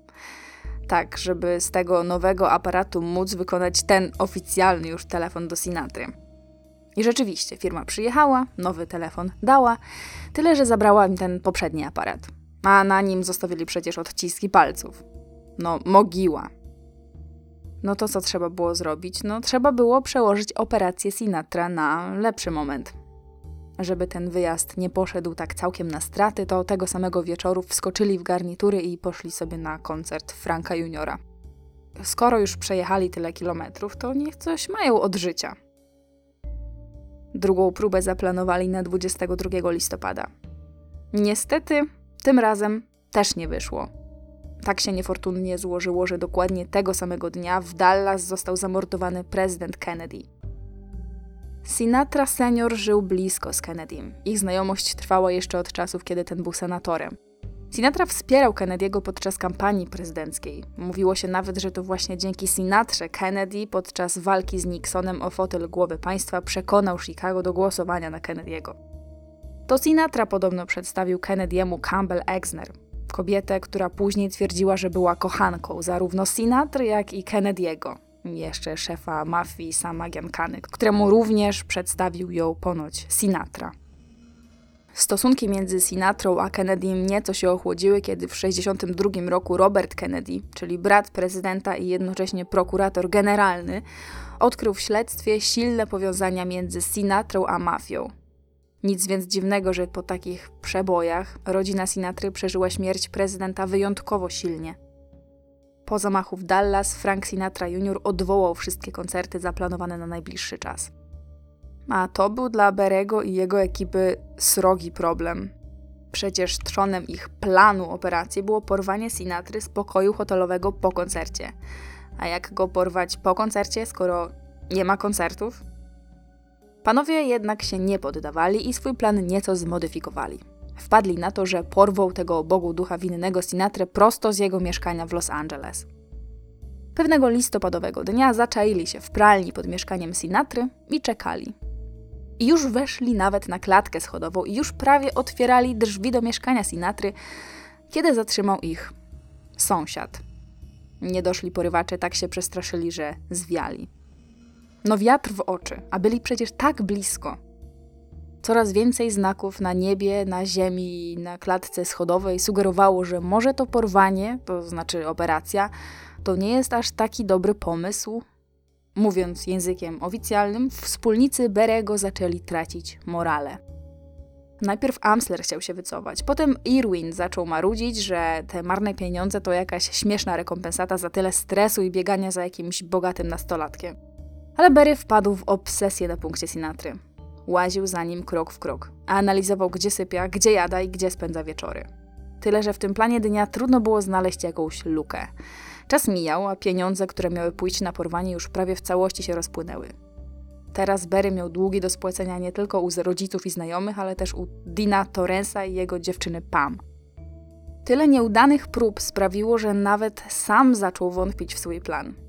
[SPEAKER 1] Tak, żeby z tego nowego aparatu móc wykonać ten oficjalny już telefon do Sinatry. I rzeczywiście, firma przyjechała, nowy telefon dała, tyle że zabrała im ten poprzedni aparat. A na nim zostawili przecież odciski palców. No, mogiła. No to co trzeba było zrobić? No, trzeba było przełożyć operację Sinatra na lepszy moment. Żeby ten wyjazd nie poszedł tak całkiem na straty, to tego samego wieczoru wskoczyli w garnitury i poszli sobie na koncert Franka Juniora. Skoro już przejechali tyle kilometrów, to niech coś mają od życia. Drugą próbę zaplanowali na 22 listopada. Niestety, tym razem też nie wyszło. Tak się niefortunnie złożyło, że dokładnie tego samego dnia w Dallas został zamordowany prezydent Kennedy. Sinatra senior żył blisko z Kennedym. Ich znajomość trwała jeszcze od czasów, kiedy ten był senatorem. Sinatra wspierał Kennedy'ego podczas kampanii prezydenckiej. Mówiło się nawet, że to właśnie dzięki Sinatrze Kennedy podczas walki z Nixonem o fotel głowy państwa przekonał Chicago do głosowania na Kennedy'ego. To Sinatra podobno przedstawił Kennedy'emu Campbell Exner, kobietę, która później twierdziła, że była kochanką zarówno Sinatry, jak i Kennedy'ego, jeszcze szefa mafii Sama Giancany, któremu również przedstawił ją ponoć Sinatra. Stosunki między Sinatrą a Kennedym nieco się ochłodziły, kiedy w 1962 roku Robert Kennedy, czyli brat prezydenta i jednocześnie prokurator generalny, odkrył w śledztwie silne powiązania między Sinatrą a mafią. Nic więc dziwnego, że po takich przebojach rodzina Sinatry przeżyła śmierć prezydenta wyjątkowo silnie. Po zamachu w Dallas Frank Sinatra Jr. odwołał wszystkie koncerty zaplanowane na najbliższy czas. A to był dla Berego i jego ekipy srogi problem. Przecież trzonem ich planu operacji było porwanie Sinatry z pokoju hotelowego po koncercie. A jak go porwać po koncercie, skoro nie ma koncertów? Panowie jednak się nie poddawali i swój plan nieco zmodyfikowali. Wpadli na to, że porwą tego bogu ducha winnego Sinatrę prosto z jego mieszkania w Los Angeles. Pewnego listopadowego dnia zaczaili się w pralni pod mieszkaniem Sinatry i czekali. I już weszli nawet na klatkę schodową i już prawie otwierali drzwi do mieszkania Sinatry, kiedy zatrzymał ich sąsiad. Niedoszli porywacze tak się przestraszyli, że zwiali. No wiatr w oczy, a byli przecież tak blisko. Coraz więcej znaków na niebie, na ziemi na klatce schodowej sugerowało, że może to porwanie, to znaczy operacja, to nie jest aż taki dobry pomysł. Mówiąc językiem oficjalnym, wspólnicy Berego zaczęli tracić morale. Najpierw Amsler chciał się wycofać, potem Irwin zaczął marudzić, że te marne pieniądze to jakaś śmieszna rekompensata za tyle stresu i biegania za jakimś bogatym nastolatkiem. Ale Berry wpadł w obsesję na punkcie Sinatry. Łaził za nim krok w krok, a analizował, gdzie sypia, gdzie jada i gdzie spędza wieczory. Tyle, że w tym planie dnia trudno było znaleźć jakąś lukę. Czas mijał, a pieniądze, które miały pójść na porwanie, już prawie w całości się rozpłynęły. Teraz Berry miał długi do spłacenia nie tylko u rodziców i znajomych, ale też u Dina Torrensa i jego dziewczyny Pam. Tyle nieudanych prób sprawiło, że nawet sam zaczął wątpić w swój plan.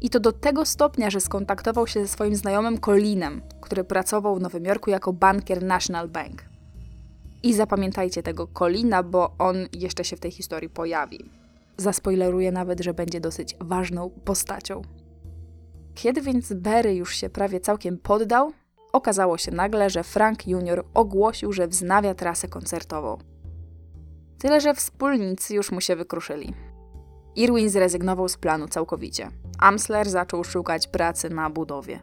[SPEAKER 1] I to do tego stopnia, że skontaktował się ze swoim znajomym Colinem, który pracował w Nowym Jorku jako bankier National Bank. I zapamiętajcie tego Colina, bo on jeszcze się w tej historii pojawi. Zaspoileruję nawet, że będzie dosyć ważną postacią. Kiedy więc Berry już się prawie całkiem poddał, okazało się nagle, że Frank Jr. ogłosił, że wznawia trasę koncertową. Tyle, że wspólnicy już mu się wykruszyli. Irwin zrezygnował z planu całkowicie. Amsler zaczął szukać pracy na budowie.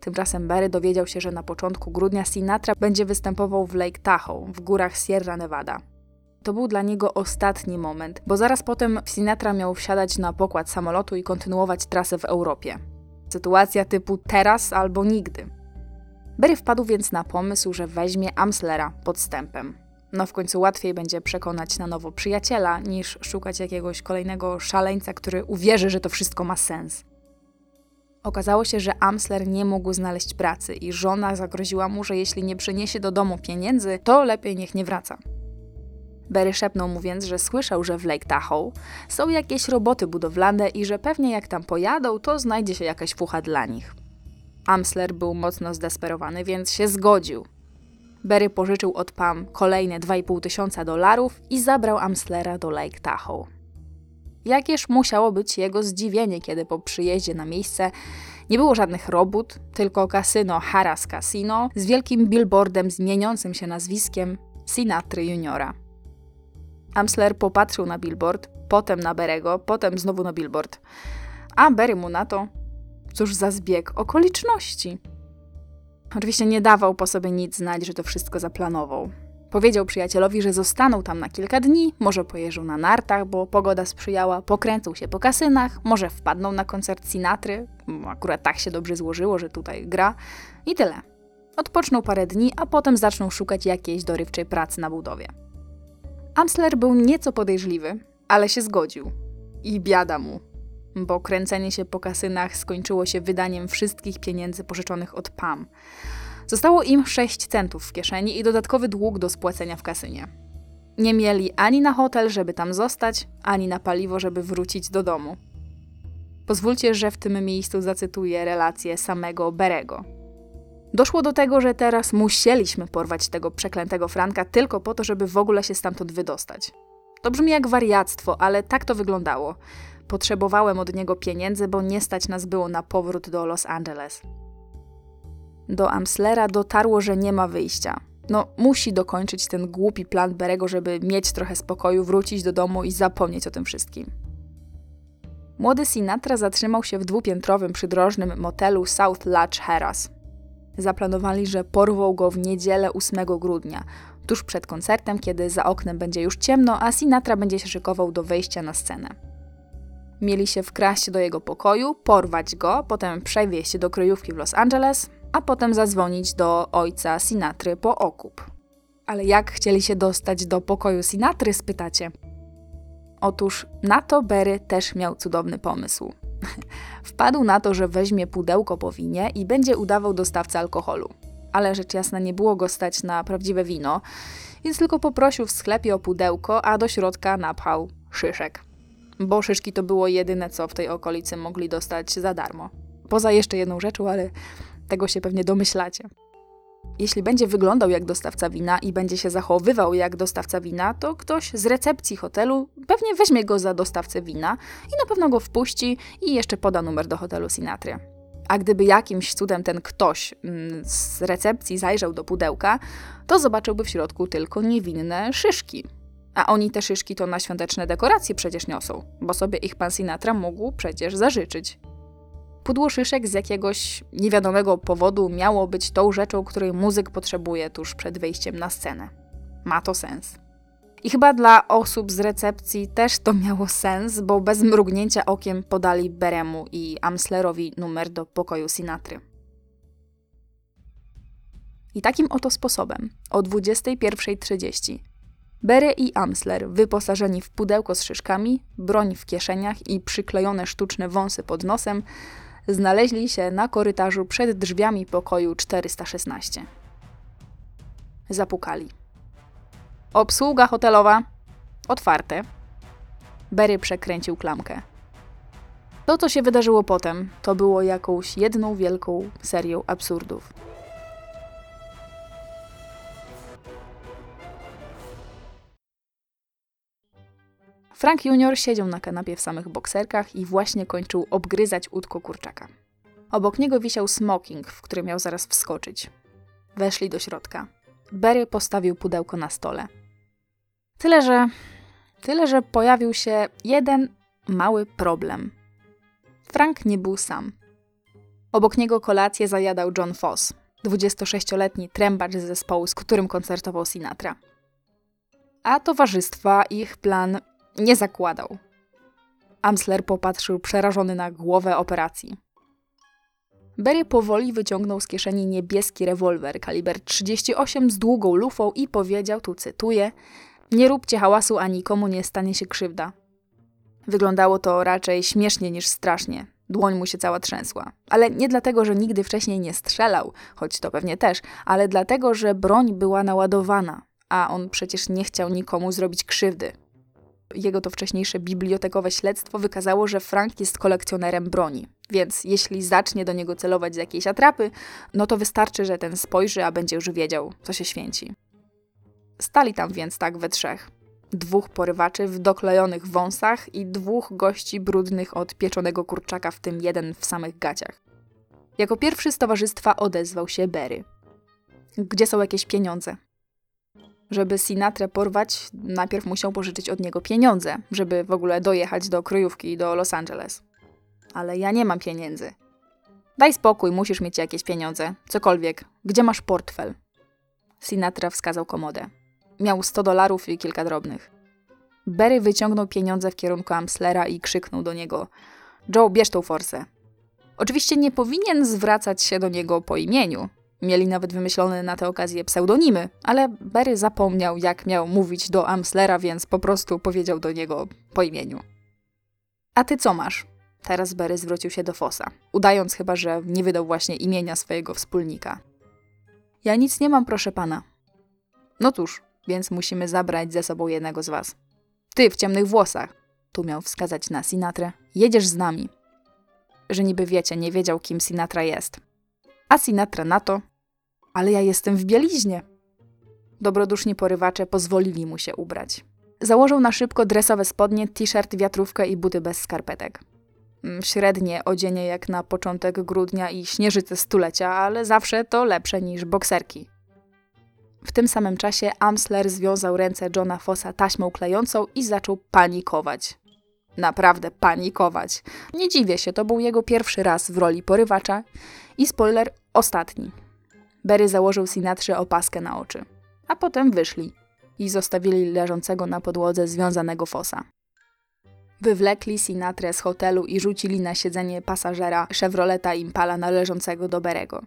[SPEAKER 1] Tymczasem Berry dowiedział się, że na początku grudnia Sinatra będzie występował w Lake Tahoe, w górach Sierra Nevada. To był dla niego ostatni moment, bo zaraz potem Sinatra miał wsiadać na pokład samolotu i kontynuować trasę w Europie. Sytuacja typu teraz albo nigdy. Berry wpadł więc na pomysł, że weźmie Amslera podstępem. No w końcu łatwiej będzie przekonać na nowo przyjaciela, niż szukać jakiegoś kolejnego szaleńca, który uwierzy, że to wszystko ma sens. Okazało się, że Amsler nie mógł znaleźć pracy i żona zagroziła mu, że jeśli nie przyniesie do domu pieniędzy, to lepiej niech nie wraca. Berry szepnął mu więc, że słyszał, że w Lake Tahoe są jakieś roboty budowlane i że pewnie jak tam pojadą, to znajdzie się jakaś fucha dla nich. Amsler był mocno zdesperowany, więc się zgodził. Berry pożyczył od Pam kolejne 2,5 tysiąca dolarów i zabrał Amslera do Lake Tahoe. Jakież musiało być jego zdziwienie, kiedy po przyjeździe na miejsce Nie było żadnych robót, tylko kasyno Harras Casino z wielkim billboardem zmieniącym się nazwiskiem Sinatry Juniora. Amsler popatrzył na billboard, potem na Berego, potem znowu na billboard. A Berry mu na to, cóż za zbieg okoliczności. Oczywiście nie dawał po sobie nic znać, że to wszystko zaplanował. Powiedział przyjacielowi, że zostaną tam na kilka dni, może pojeżdżą na nartach, bo pogoda sprzyjała, pokręcą się po kasynach, może wpadną na koncert Sinatry, akurat tak się dobrze złożyło, że tutaj gra i tyle. Odpoczną parę dni, a potem zaczną szukać jakiejś dorywczej pracy na budowie. Amsler był nieco podejrzliwy, ale się zgodził. I biada mu, bo kręcenie się po kasynach skończyło się wydaniem wszystkich pieniędzy pożyczonych od Pam. Zostało im 6 centów w kieszeni i dodatkowy dług do spłacenia w kasynie. Nie mieli ani na hotel, żeby tam zostać, ani na paliwo, żeby wrócić do domu. Pozwólcie, że w tym miejscu zacytuję relację samego Berego. Doszło do tego, że teraz musieliśmy porwać tego przeklętego Franka tylko po to, żeby w ogóle się stamtąd wydostać. To brzmi jak wariactwo, ale tak to wyglądało. Potrzebowałem od niego pieniędzy, bo nie stać nas było na powrót do Los Angeles. Do Amslera dotarło, że nie ma wyjścia. No, musi dokończyć ten głupi plan Berego, żeby mieć trochę spokoju, wrócić do domu i zapomnieć o tym wszystkim. Młody Sinatra zatrzymał się w dwupiętrowym przydrożnym motelu South Lodge Harras. Zaplanowali, że porwą go w niedzielę 8 grudnia, tuż przed koncertem, kiedy za oknem będzie już ciemno, a Sinatra będzie się szykował do wejścia na scenę. Mieli się wkraść do jego pokoju, porwać go, potem przewieźć do kryjówki w Los Angeles, a potem zadzwonić do ojca Sinatry po okup. Ale jak chcieli się dostać do pokoju Sinatry, spytacie? Otóż na to Berry też miał cudowny pomysł. Wpadł na to, że weźmie pudełko po winie i będzie udawał dostawcę alkoholu. Ale rzecz jasna nie było go stać na prawdziwe wino, więc tylko poprosił w sklepie o pudełko, a do środka napchał szyszek. Bo szyszki to było jedyne, co w tej okolicy mogli dostać za darmo. Poza jeszcze jedną rzeczą, ale tego się pewnie domyślacie. Jeśli będzie wyglądał jak dostawca wina i będzie się zachowywał jak dostawca wina, to ktoś z recepcji hotelu pewnie weźmie go za dostawcę wina i na pewno go wpuści i jeszcze poda numer do hotelu Sinatry. A gdyby jakimś cudem ten ktoś mm, z recepcji zajrzał do pudełka, to zobaczyłby w środku tylko niewinne szyszki. A oni te szyszki to na świąteczne dekoracje przecież niosą, bo sobie ich pan Sinatra mógł przecież zażyczyć. Pudło szyszek z jakiegoś niewiadomego powodu miało być tą rzeczą, której muzyk potrzebuje tuż przed wejściem na scenę. Ma to sens. I chyba dla osób z recepcji też to miało sens, bo bez mrugnięcia okiem podali Beremu i Amslerowi numer do pokoju Sinatry. I takim oto sposobem o 21.30 Bere i Amsler, wyposażeni w pudełko z szyszkami, broń w kieszeniach i przyklejone sztuczne wąsy pod nosem, znaleźli się na korytarzu przed drzwiami pokoju 416. Zapukali. Obsługa hotelowa. Otwarte. Berry przekręcił klamkę. To, co się wydarzyło potem, to było jakąś jedną wielką serią absurdów. Frank Junior siedział na kanapie w samych bokserkach i właśnie kończył obgryzać łódko kurczaka. Obok niego wisiał smoking, w który miał zaraz wskoczyć. Weszli do środka. Berry postawił pudełko na stole. Tyle, że. Tyle, że pojawił się jeden mały problem. Frank nie był sam. Obok niego kolację zajadał John Foss, 26-letni trębacz z zespołu, z którym koncertował Sinatra. A towarzystwa ich plan nie zakładał. Amsler popatrzył przerażony na głowę operacji. Berry powoli wyciągnął z kieszeni niebieski rewolwer kaliber 38 z długą lufą i powiedział, tu cytuję, nie róbcie hałasu, a nikomu nie stanie się krzywda. Wyglądało to raczej śmiesznie niż strasznie. Dłoń mu się cała trzęsła. Ale nie dlatego, że nigdy wcześniej nie strzelał, choć to pewnie też, ale dlatego, że broń była naładowana, a on przecież nie chciał nikomu zrobić krzywdy. Jego to wcześniejsze bibliotekowe śledztwo wykazało, że Frank jest kolekcjonerem broni. Więc jeśli zacznie do niego celować z jakiejś atrapy, no to wystarczy, że ten spojrzy, a będzie już wiedział, co się święci. Stali tam więc tak we trzech. Dwóch porywaczy w doklejonych wąsach i dwóch gości brudnych od pieczonego kurczaka, w tym jeden w samych gaciach. Jako pierwszy z towarzystwa odezwał się Berry. Gdzie są jakieś pieniądze? Żeby Sinatrę porwać, najpierw musiał pożyczyć od niego pieniądze, żeby w ogóle dojechać do kryjówki do Los Angeles. Ale ja nie mam pieniędzy. Daj spokój, musisz mieć jakieś pieniądze. Cokolwiek. Gdzie masz portfel? Sinatra wskazał komodę. Miał 100 dolarów i kilka drobnych. Berry wyciągnął pieniądze w kierunku Amslera i krzyknął do niego: Joe, bierz tą forsę. Oczywiście nie powinien zwracać się do niego po imieniu. Mieli nawet wymyślone na tę okazję pseudonimy, ale Berry zapomniał, jak miał mówić do Amslera, więc po prostu powiedział do niego po imieniu. A ty co masz? Teraz Berry zwrócił się do Fosa, udając chyba, że nie wydał właśnie imienia swojego wspólnika. Ja nic nie mam, proszę pana. No cóż, więc musimy zabrać ze sobą jednego z was. Ty w ciemnych włosach, tu miał wskazać na Sinatrę, jedziesz z nami. Że niby wiecie, nie wiedział, kim Sinatra jest. A Sinatra na to, ale ja jestem w bieliźnie. Dobroduszni porywacze pozwolili mu się ubrać. Założył na szybko dresowe spodnie, t-shirt, wiatrówkę i buty bez skarpetek. Mm, średnie odzienie jak na początek grudnia i śnieżyce stulecia, ale zawsze to lepsze niż bokserki. W tym samym czasie Amsler związał ręce Johna Fossa taśmą klejącą i zaczął panikować. Naprawdę panikować. Nie dziwię się, to był jego pierwszy raz w roli porywacza i spoiler ostatni. Berry założył Sinatrze opaskę na oczy, a potem wyszli i zostawili leżącego na podłodze związanego Fossa. Wywlekli Sinatrę z hotelu i rzucili na siedzenie pasażera Chevroleta Impala należącego do Berego.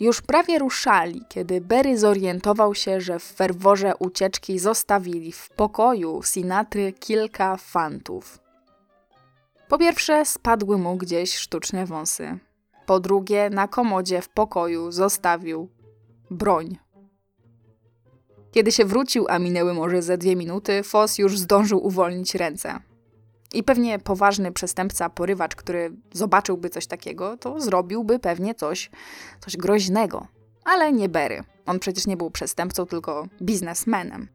[SPEAKER 1] Już prawie ruszali, kiedy Berry zorientował się, że w ferworze ucieczki zostawili w pokoju Sinatry kilka fantów. Po pierwsze, spadły mu gdzieś sztuczne wąsy. Po drugie, na komodzie w pokoju zostawił broń. Kiedy się wrócił, a minęły może ze dwie minuty, Foss już zdążył uwolnić ręce. I pewnie poważny przestępca, porywacz, który zobaczyłby coś takiego, to zrobiłby pewnie coś, coś groźnego. Ale nie Berry. On przecież nie był przestępcą, tylko biznesmenem.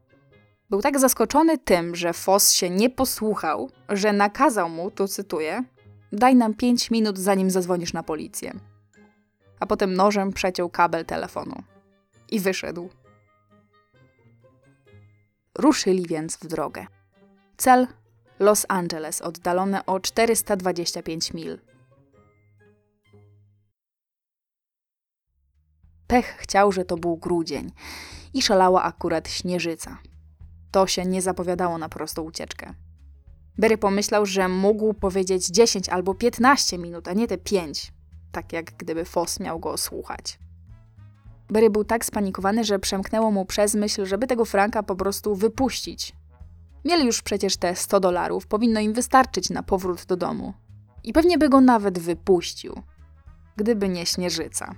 [SPEAKER 1] Był tak zaskoczony tym, że Foss się nie posłuchał, że nakazał mu, tu cytuję, daj nam pięć minut, zanim zadzwonisz na policję. A potem nożem przeciął kabel telefonu. I wyszedł. Ruszyli więc w drogę. Cel Los Angeles, oddalone o 425 mil. Pech chciał, że to był grudzień i szalała akurat śnieżyca. To się nie zapowiadało na prostą ucieczkę. Berry pomyślał, że mógł powiedzieć 10 albo 15 minut, a nie te 5, tak jak gdyby Foss miał go słuchać. Berry był tak spanikowany, że przemknęło mu przez myśl, żeby tego Franka po prostu wypuścić, Mieli już przecież te 100 dolarów, powinno im wystarczyć na powrót do domu. I pewnie by go nawet wypuścił, gdyby nie śnieżyca.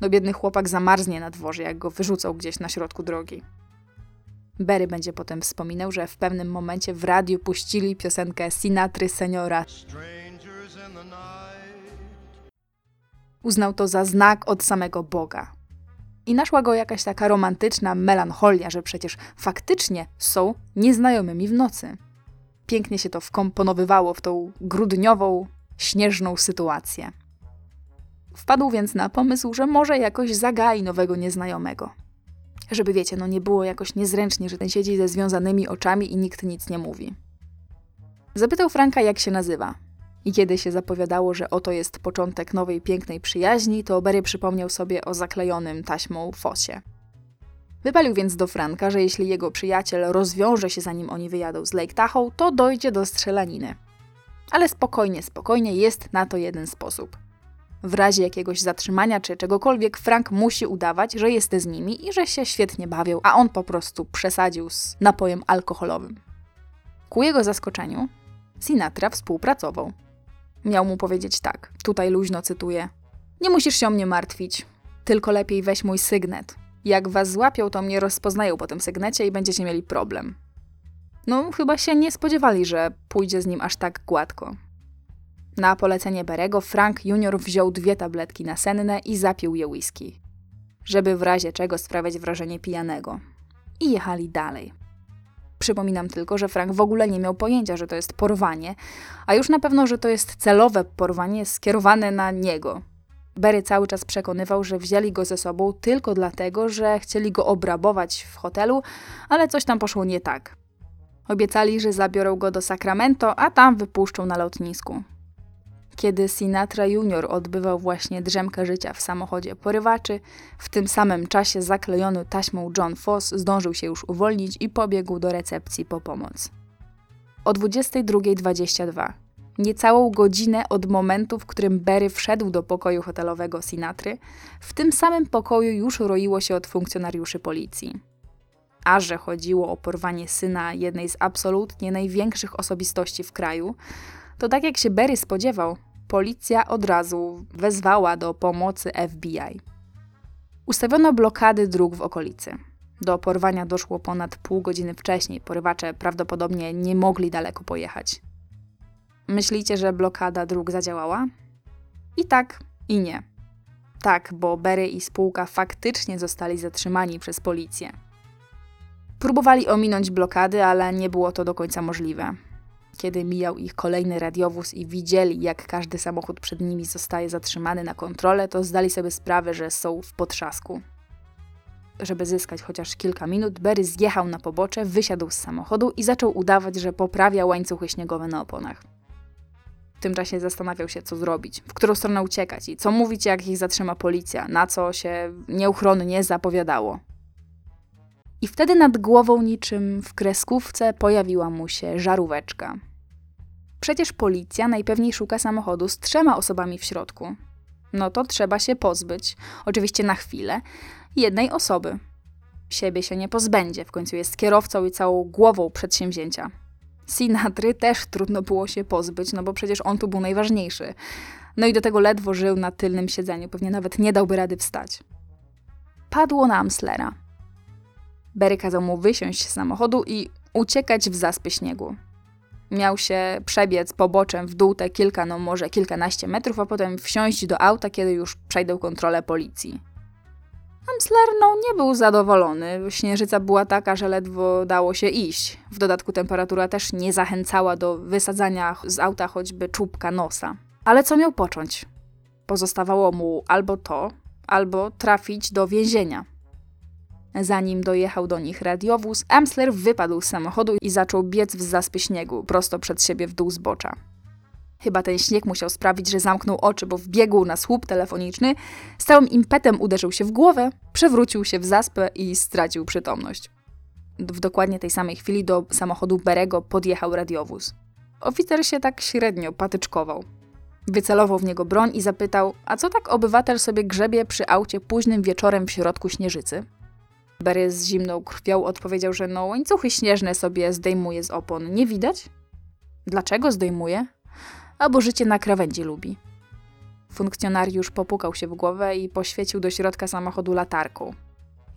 [SPEAKER 1] No biedny chłopak zamarznie na dworze, jak go wyrzucał gdzieś na środku drogi. Berry będzie potem wspominał, że w pewnym momencie w radiu puścili piosenkę Sinatry Seniora. Uznał to za znak od samego Boga. I naszła go jakaś taka romantyczna melancholia, że przecież faktycznie są nieznajomymi w nocy. Pięknie się to wkomponowywało w tą grudniową, śnieżną sytuację. Wpadł więc na pomysł, że może jakoś zagai nowego nieznajomego. Żeby wiecie, no nie było jakoś niezręcznie, że ten siedzi ze związanymi oczami i nikt nic nie mówi. Zapytał Franka, jak się nazywa. I kiedy się zapowiadało, że oto jest początek nowej pięknej przyjaźni, to Berry przypomniał sobie o zaklejonym taśmą fosie. Wypalił więc do Franka, że jeśli jego przyjaciel rozwiąże się zanim oni wyjadą z Lake Tahoe, to dojdzie do strzelaniny. Ale spokojnie, spokojnie, jest na to jeden sposób. W razie jakiegoś zatrzymania czy czegokolwiek, Frank musi udawać, że jest z nimi i że się świetnie bawią, a on po prostu przesadził z napojem alkoholowym. Ku jego zaskoczeniu, Sinatra współpracował. Miał mu powiedzieć tak, tutaj luźno cytuję: Nie musisz się o mnie martwić, tylko lepiej weź mój sygnet. Jak was złapią, to mnie rozpoznają po tym sygnecie i będziecie mieli problem. No, chyba się nie spodziewali, że pójdzie z nim aż tak gładko. Na polecenie Berego Frank Junior wziął dwie tabletki nasenne i zapił je whisky, żeby w razie czego sprawiać wrażenie pijanego. I jechali dalej. Przypominam tylko, że Frank w ogóle nie miał pojęcia, że to jest porwanie, a już na pewno, że to jest celowe porwanie skierowane na niego. Berry cały czas przekonywał, że wzięli go ze sobą tylko dlatego, że chcieli go obrabować w hotelu, ale coś tam poszło nie tak. Obiecali, że zabiorą go do Sacramento, a tam wypuszczą na lotnisku. Kiedy Sinatra Junior odbywał właśnie drzemkę życia w samochodzie porywaczy, w tym samym czasie zaklejony taśmą John Foss zdążył się już uwolnić i pobiegł do recepcji po pomoc. O 22.22 niecałą godzinę od momentu, w którym Berry wszedł do pokoju hotelowego Sinatry, w tym samym pokoju już roiło się od funkcjonariuszy policji. A że chodziło o porwanie syna jednej z absolutnie największych osobistości w kraju, to tak jak się Berry spodziewał, policja od razu wezwała do pomocy FBI. Ustawiono blokady dróg w okolicy. Do porwania doszło ponad pół godziny wcześniej. Porywacze prawdopodobnie nie mogli daleko pojechać. Myślicie, że blokada dróg zadziałała? I tak, i nie. Tak, bo Berry i spółka faktycznie zostali zatrzymani przez policję. Próbowali ominąć blokady, ale nie było to do końca możliwe. Kiedy mijał ich kolejny radiowóz i widzieli, jak każdy samochód przed nimi zostaje zatrzymany na kontrolę, to zdali sobie sprawę, że są w potrzasku. Żeby zyskać chociaż kilka minut, Berry zjechał na pobocze, wysiadł z samochodu i zaczął udawać, że poprawia łańcuchy śniegowe na oponach. W tym czasie zastanawiał się, co zrobić, w którą stronę uciekać i co mówić, jak ich zatrzyma policja, na co się nieuchronnie zapowiadało. I wtedy nad głową, niczym w kreskówce, pojawiła mu się żaróweczka. Przecież policja najpewniej szuka samochodu z trzema osobami w środku. No to trzeba się pozbyć, oczywiście na chwilę, jednej osoby. Siebie się nie pozbędzie, w końcu jest kierowcą i całą głową przedsięwzięcia. Sinatry też trudno było się pozbyć, no bo przecież on tu był najważniejszy. No i do tego ledwo żył na tylnym siedzeniu, pewnie nawet nie dałby rady wstać. Padło na Amslera. Berry kazał mu wysiąść z samochodu i uciekać w zaspy śniegu. Miał się przebiec poboczem w dół te kilka, no może kilkanaście metrów, a potem wsiąść do auta, kiedy już przejdą kontrolę policji. Amsler no, nie był zadowolony. Śnieżyca była taka, że ledwo dało się iść. W dodatku temperatura też nie zachęcała do wysadzania z auta choćby czubka nosa. Ale co miał począć? Pozostawało mu albo to, albo trafić do więzienia. Zanim dojechał do nich radiowóz, Amsler wypadł z samochodu i zaczął biec w zaspy śniegu, prosto przed siebie w dół zbocza. Chyba ten śnieg musiał sprawić, że zamknął oczy, bo wbiegł na słup telefoniczny, z całym impetem uderzył się w głowę, przewrócił się w zaspę i stracił przytomność. W dokładnie tej samej chwili do samochodu Berego podjechał radiowóz. Oficer się tak średnio patyczkował. Wycelował w niego broń i zapytał, a co tak obywatel sobie grzebie przy aucie późnym wieczorem w środku śnieżycy? Berry z zimną krwią odpowiedział, że no łańcuchy śnieżne sobie zdejmuje z opon. Nie widać? Dlaczego zdejmuje? Albo życie na krawędzi lubi. Funkcjonariusz popukał się w głowę i poświecił do środka samochodu latarką.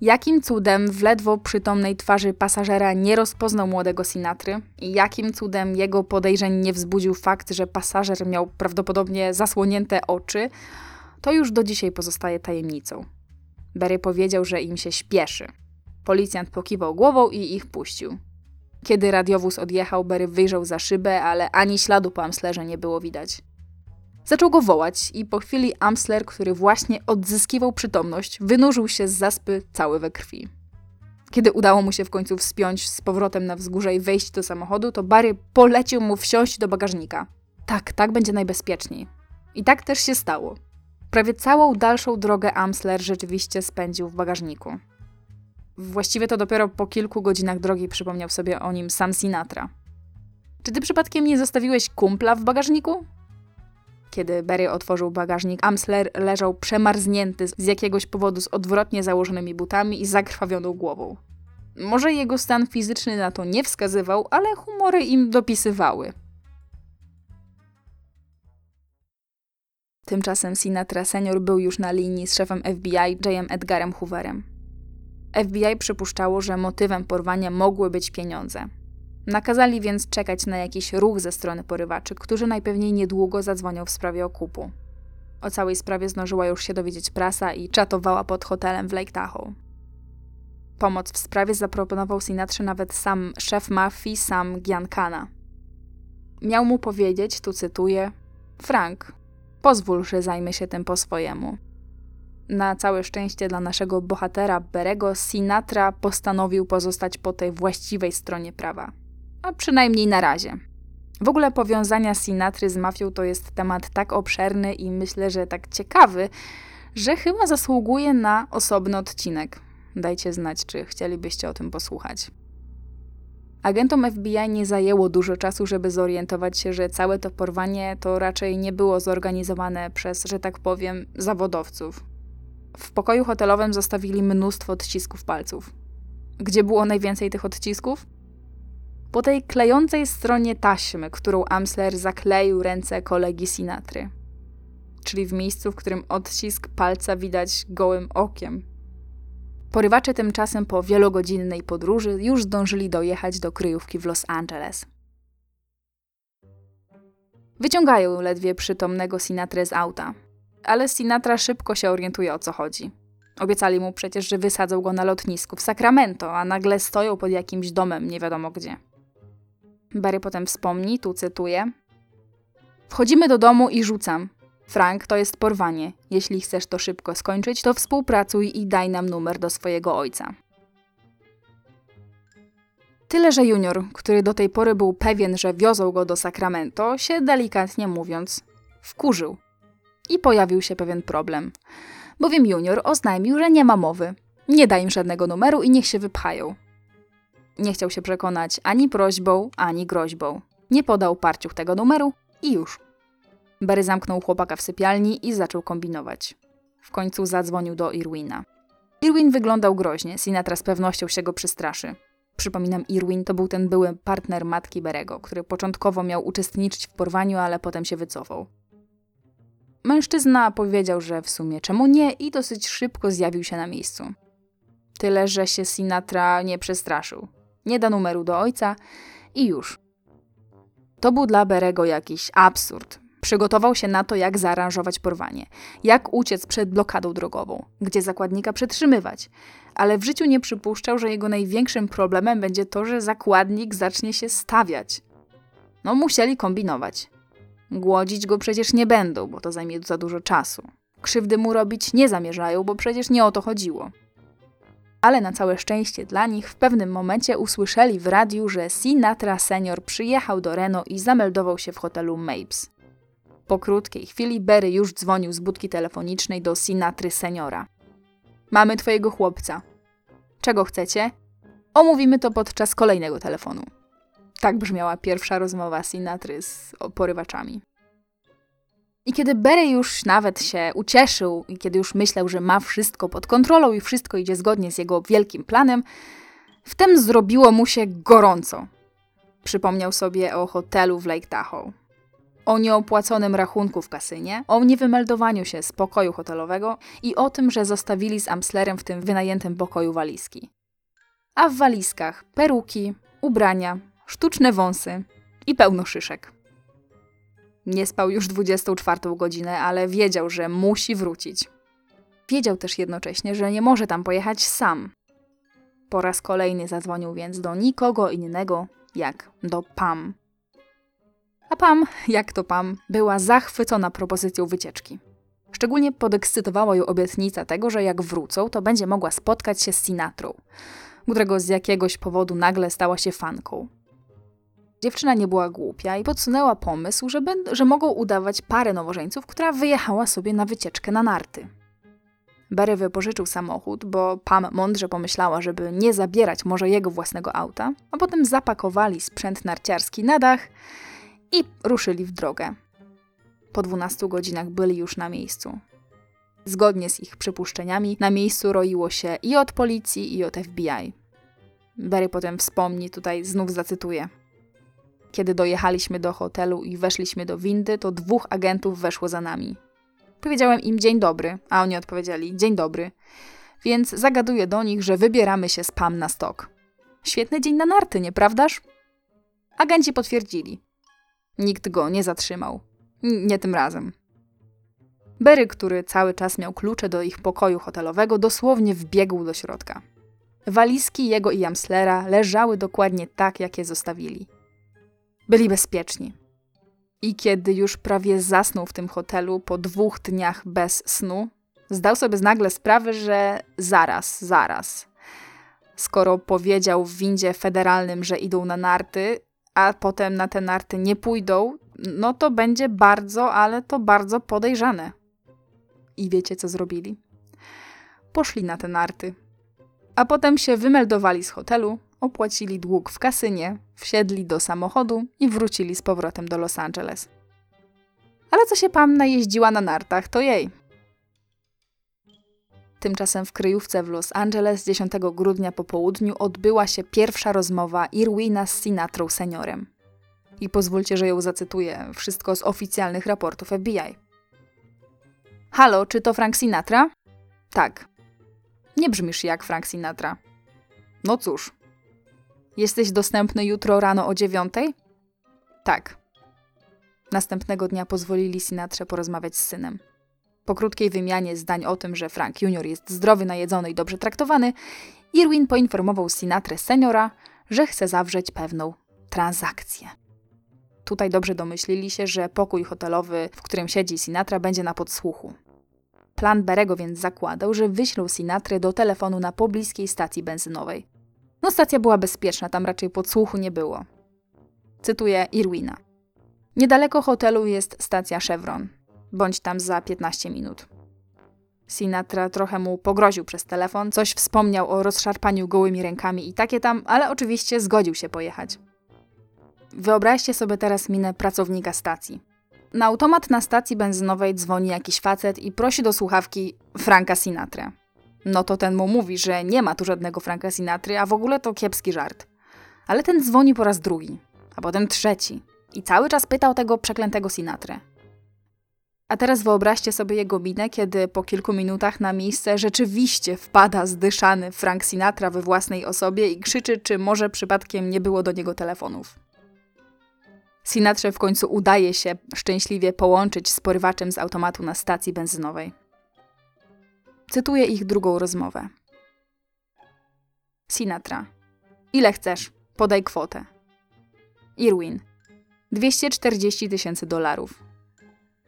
[SPEAKER 1] Jakim cudem w ledwo przytomnej twarzy pasażera nie rozpoznał młodego Sinatry i jakim cudem jego podejrzeń nie wzbudził fakt, że pasażer miał prawdopodobnie zasłonięte oczy, to już do dzisiaj pozostaje tajemnicą. Berry powiedział, że im się śpieszy. Policjant pokiwał głową i ich puścił. Kiedy radiowóz odjechał, Berry wyjrzał za szybę, ale ani śladu po Amslerze nie było widać. Zaczął go wołać i po chwili Amsler, który właśnie odzyskiwał przytomność, wynurzył się z zaspy cały we krwi. Kiedy udało mu się w końcu wspiąć z powrotem na wzgórze i wejść do samochodu, to Barry polecił mu wsiąść do bagażnika. Tak, tak będzie najbezpieczniej. I tak też się stało. Prawie całą dalszą drogę Amsler rzeczywiście spędził w bagażniku. Właściwie to dopiero po kilku godzinach drogi przypomniał sobie o nim sam Sinatra. Czy ty przypadkiem nie zostawiłeś kumpla w bagażniku? Kiedy Berry otworzył bagażnik, Amsler leżał przemarznięty z jakiegoś powodu z odwrotnie założonymi butami i zakrwawioną głową. Może jego stan fizyczny na to nie wskazywał, ale humory im dopisywały. Tymczasem Sinatra senior był już na linii z szefem FBI J.M. Edgarem Hooverem. FBI przypuszczało, że motywem porwania mogły być pieniądze. Nakazali więc czekać na jakiś ruch ze strony porywaczy, którzy najpewniej niedługo zadzwonią w sprawie okupu. O całej sprawie zdążyła już się dowiedzieć prasa i czatowała pod hotelem w Lake Tahoe. Pomoc w sprawie zaproponował Sinatrze nawet sam szef mafii, sam Giancana. Miał mu powiedzieć, tu cytuję, Frank, pozwól, że zajmę się tym po swojemu. Na całe szczęście dla naszego bohatera Berego, Sinatra postanowił pozostać po tej właściwej stronie prawa. A przynajmniej na razie. W ogóle powiązania Sinatry z mafią to jest temat tak obszerny i myślę, że tak ciekawy, że chyba zasługuje na osobny odcinek. Dajcie znać, czy chcielibyście o tym posłuchać. Agentom FBI nie zajęło dużo czasu, żeby zorientować się, że całe to porwanie to raczej nie było zorganizowane przez, że tak powiem, zawodowców. W pokoju hotelowym zostawili mnóstwo odcisków palców. Gdzie było najwięcej tych odcisków? Po tej klejącej stronie taśmy, którą Amsler zakleił ręce kolegi Sinatry. Czyli w miejscu, w którym odcisk palca widać gołym okiem. Porywacze tymczasem po wielogodzinnej podróży już zdążyli dojechać do kryjówki w Los Angeles. Wyciągają ledwie przytomnego Sinatra z auta, ale Sinatra szybko się orientuje o co chodzi. Obiecali mu przecież, że wysadzą go na lotnisku w Sacramento, a nagle stoją pod jakimś domem nie wiadomo gdzie. Barry potem wspomni, tu cytuję: Wchodzimy do domu i rzucam. Frank, to jest porwanie. Jeśli chcesz to szybko skończyć, to współpracuj i daj nam numer do swojego ojca. Tyle, że junior, który do tej pory był pewien, że wiozą go do Sacramento, się delikatnie mówiąc wkurzył. I pojawił się pewien problem. Bowiem junior oznajmił, że nie ma mowy. Nie da im żadnego numeru i niech się wypchają. Nie chciał się przekonać ani prośbą, ani groźbą. Nie podał parciuch tego numeru i już. Barry zamknął chłopaka w sypialni i zaczął kombinować. W końcu zadzwonił do Irwina. Irwin wyglądał groźnie, Sinatra z pewnością się go przestraszy. Przypominam, Irwin to był ten były partner matki Berego, który początkowo miał uczestniczyć w porwaniu, ale potem się wycofał. Mężczyzna powiedział, że w sumie czemu nie i dosyć szybko zjawił się na miejscu. Tyle, że się Sinatra nie przestraszył. Nie da numeru do ojca i już. To był dla Berego jakiś absurd. Przygotował się na to, jak zaaranżować porwanie, jak uciec przed blokadą drogową, gdzie zakładnika przetrzymywać, ale w życiu nie przypuszczał, że jego największym problemem będzie to, że zakładnik zacznie się stawiać. No, musieli kombinować. Głodzić go przecież nie będą, bo to zajmie za dużo czasu. Krzywdy mu robić nie zamierzają, bo przecież nie o to chodziło. Ale na całe szczęście dla nich w pewnym momencie usłyszeli w radiu, że Sinatra senior przyjechał do Reno i zameldował się w hotelu Mapes. Po krótkiej chwili Berry już dzwonił z budki telefonicznej do Sinatry seniora. Mamy twojego chłopca. Czego chcecie? Omówimy to podczas kolejnego telefonu. Tak brzmiała pierwsza rozmowa Sinatry z porywaczami. I kiedy Berry już nawet się ucieszył i kiedy już myślał, że ma wszystko pod kontrolą i wszystko idzie zgodnie z jego wielkim planem, wtem zrobiło mu się gorąco. Przypomniał sobie o hotelu w Lake Tahoe o nieopłaconym rachunku w kasynie, o niewymeldowaniu się z pokoju hotelowego i o tym, że zostawili z Amslerem w tym wynajętym pokoju walizki. A w walizkach peruki, ubrania, sztuczne wąsy i pełno szyszek. Nie spał już 24 godzinę, ale wiedział, że musi wrócić. Wiedział też jednocześnie, że nie może tam pojechać sam. Po raz kolejny zadzwonił więc do nikogo innego jak do Pam. A Pam, jak to Pam, była zachwycona propozycją wycieczki. Szczególnie podekscytowała ją obietnica tego, że jak wrócą, to będzie mogła spotkać się z Sinatrą, którego z jakiegoś powodu nagle stała się fanką. Dziewczyna nie była głupia i podsunęła pomysł, że, że mogą udawać parę nowożeńców, która wyjechała sobie na wycieczkę na narty. Barry wypożyczył samochód, bo Pam mądrze pomyślała, żeby nie zabierać może jego własnego auta, a potem zapakowali sprzęt narciarski na dach i ruszyli w drogę. Po 12 godzinach byli już na miejscu. Zgodnie z ich przypuszczeniami, na miejscu roiło się i od policji, i od FBI. Barry potem wspomni, tutaj znów zacytuję. Kiedy dojechaliśmy do hotelu i weszliśmy do windy, to dwóch agentów weszło za nami. Powiedziałem im dzień dobry, a oni odpowiedzieli dzień dobry, więc zagaduję do nich, że wybieramy się z Pam na stok. Świetny dzień na narty, nieprawdaż? Agenci potwierdzili. Nikt go nie zatrzymał. Nie tym razem. Berry, który cały czas miał klucze do ich pokoju hotelowego, dosłownie wbiegł do środka. Walizki jego i Jamslera leżały dokładnie tak, jak je zostawili. Byli bezpieczni. I kiedy już prawie zasnął w tym hotelu po dwóch dniach bez snu, zdał sobie nagle sprawę, że zaraz, zaraz. Skoro powiedział w windzie federalnym, że idą na narty, a potem na te narty nie pójdą, no to będzie bardzo, ale to bardzo podejrzane. I wiecie, co zrobili? Poszli na te narty. A potem się wymeldowali z hotelu, opłacili dług w kasynie, wsiedli do samochodu i wrócili z powrotem do Los Angeles. Ale co się panna jeździła na nartach, to jej. Tymczasem w kryjówce w Los Angeles 10 grudnia po południu odbyła się pierwsza rozmowa Irwina z Sinatrą seniorem. I pozwólcie, że ją zacytuję, wszystko z oficjalnych raportów FBI. Halo, czy to Frank Sinatra? Tak. Nie brzmisz jak Frank Sinatra. No cóż. Jesteś dostępny jutro rano o dziewiątej? Tak. Następnego dnia pozwolili Sinatrze porozmawiać z synem. Po krótkiej wymianie zdań o tym, że Frank Junior jest zdrowy, najedzony i dobrze traktowany, Irwin poinformował Sinatrę seniora, że chce zawrzeć pewną transakcję. Tutaj dobrze domyślili się, że pokój hotelowy, w którym siedzi Sinatra, będzie na podsłuchu. Plan Berego więc zakładał, że wyślą Sinatrę do telefonu na pobliskiej stacji benzynowej. No stacja była bezpieczna, tam raczej podsłuchu nie było. Cytuję Irwina. Niedaleko hotelu jest stacja Chevron. Bądź tam za 15 minut. Sinatra trochę mu pogroził przez telefon, coś wspomniał o rozszarpaniu gołymi rękami i takie tam, ale oczywiście zgodził się pojechać. Wyobraźcie sobie teraz minę pracownika stacji. Na automat na stacji benzynowej dzwoni jakiś facet i prosi do słuchawki Franka Sinatra. No to ten mu mówi, że nie ma tu żadnego Franka Sinatry, a w ogóle to kiepski żart. Ale ten dzwoni po raz drugi, a potem trzeci. I cały czas pytał tego przeklętego Sinatrę. A teraz wyobraźcie sobie jego minę, kiedy po kilku minutach na miejsce rzeczywiście wpada zdyszany Frank Sinatra we własnej osobie i krzyczy, czy może przypadkiem nie było do niego telefonów. Sinatrze w końcu udaje się szczęśliwie połączyć z porywaczem z automatu na stacji benzynowej. Cytuję ich drugą rozmowę. Sinatra. Ile chcesz? Podaj kwotę. Irwin. 240 tysięcy dolarów.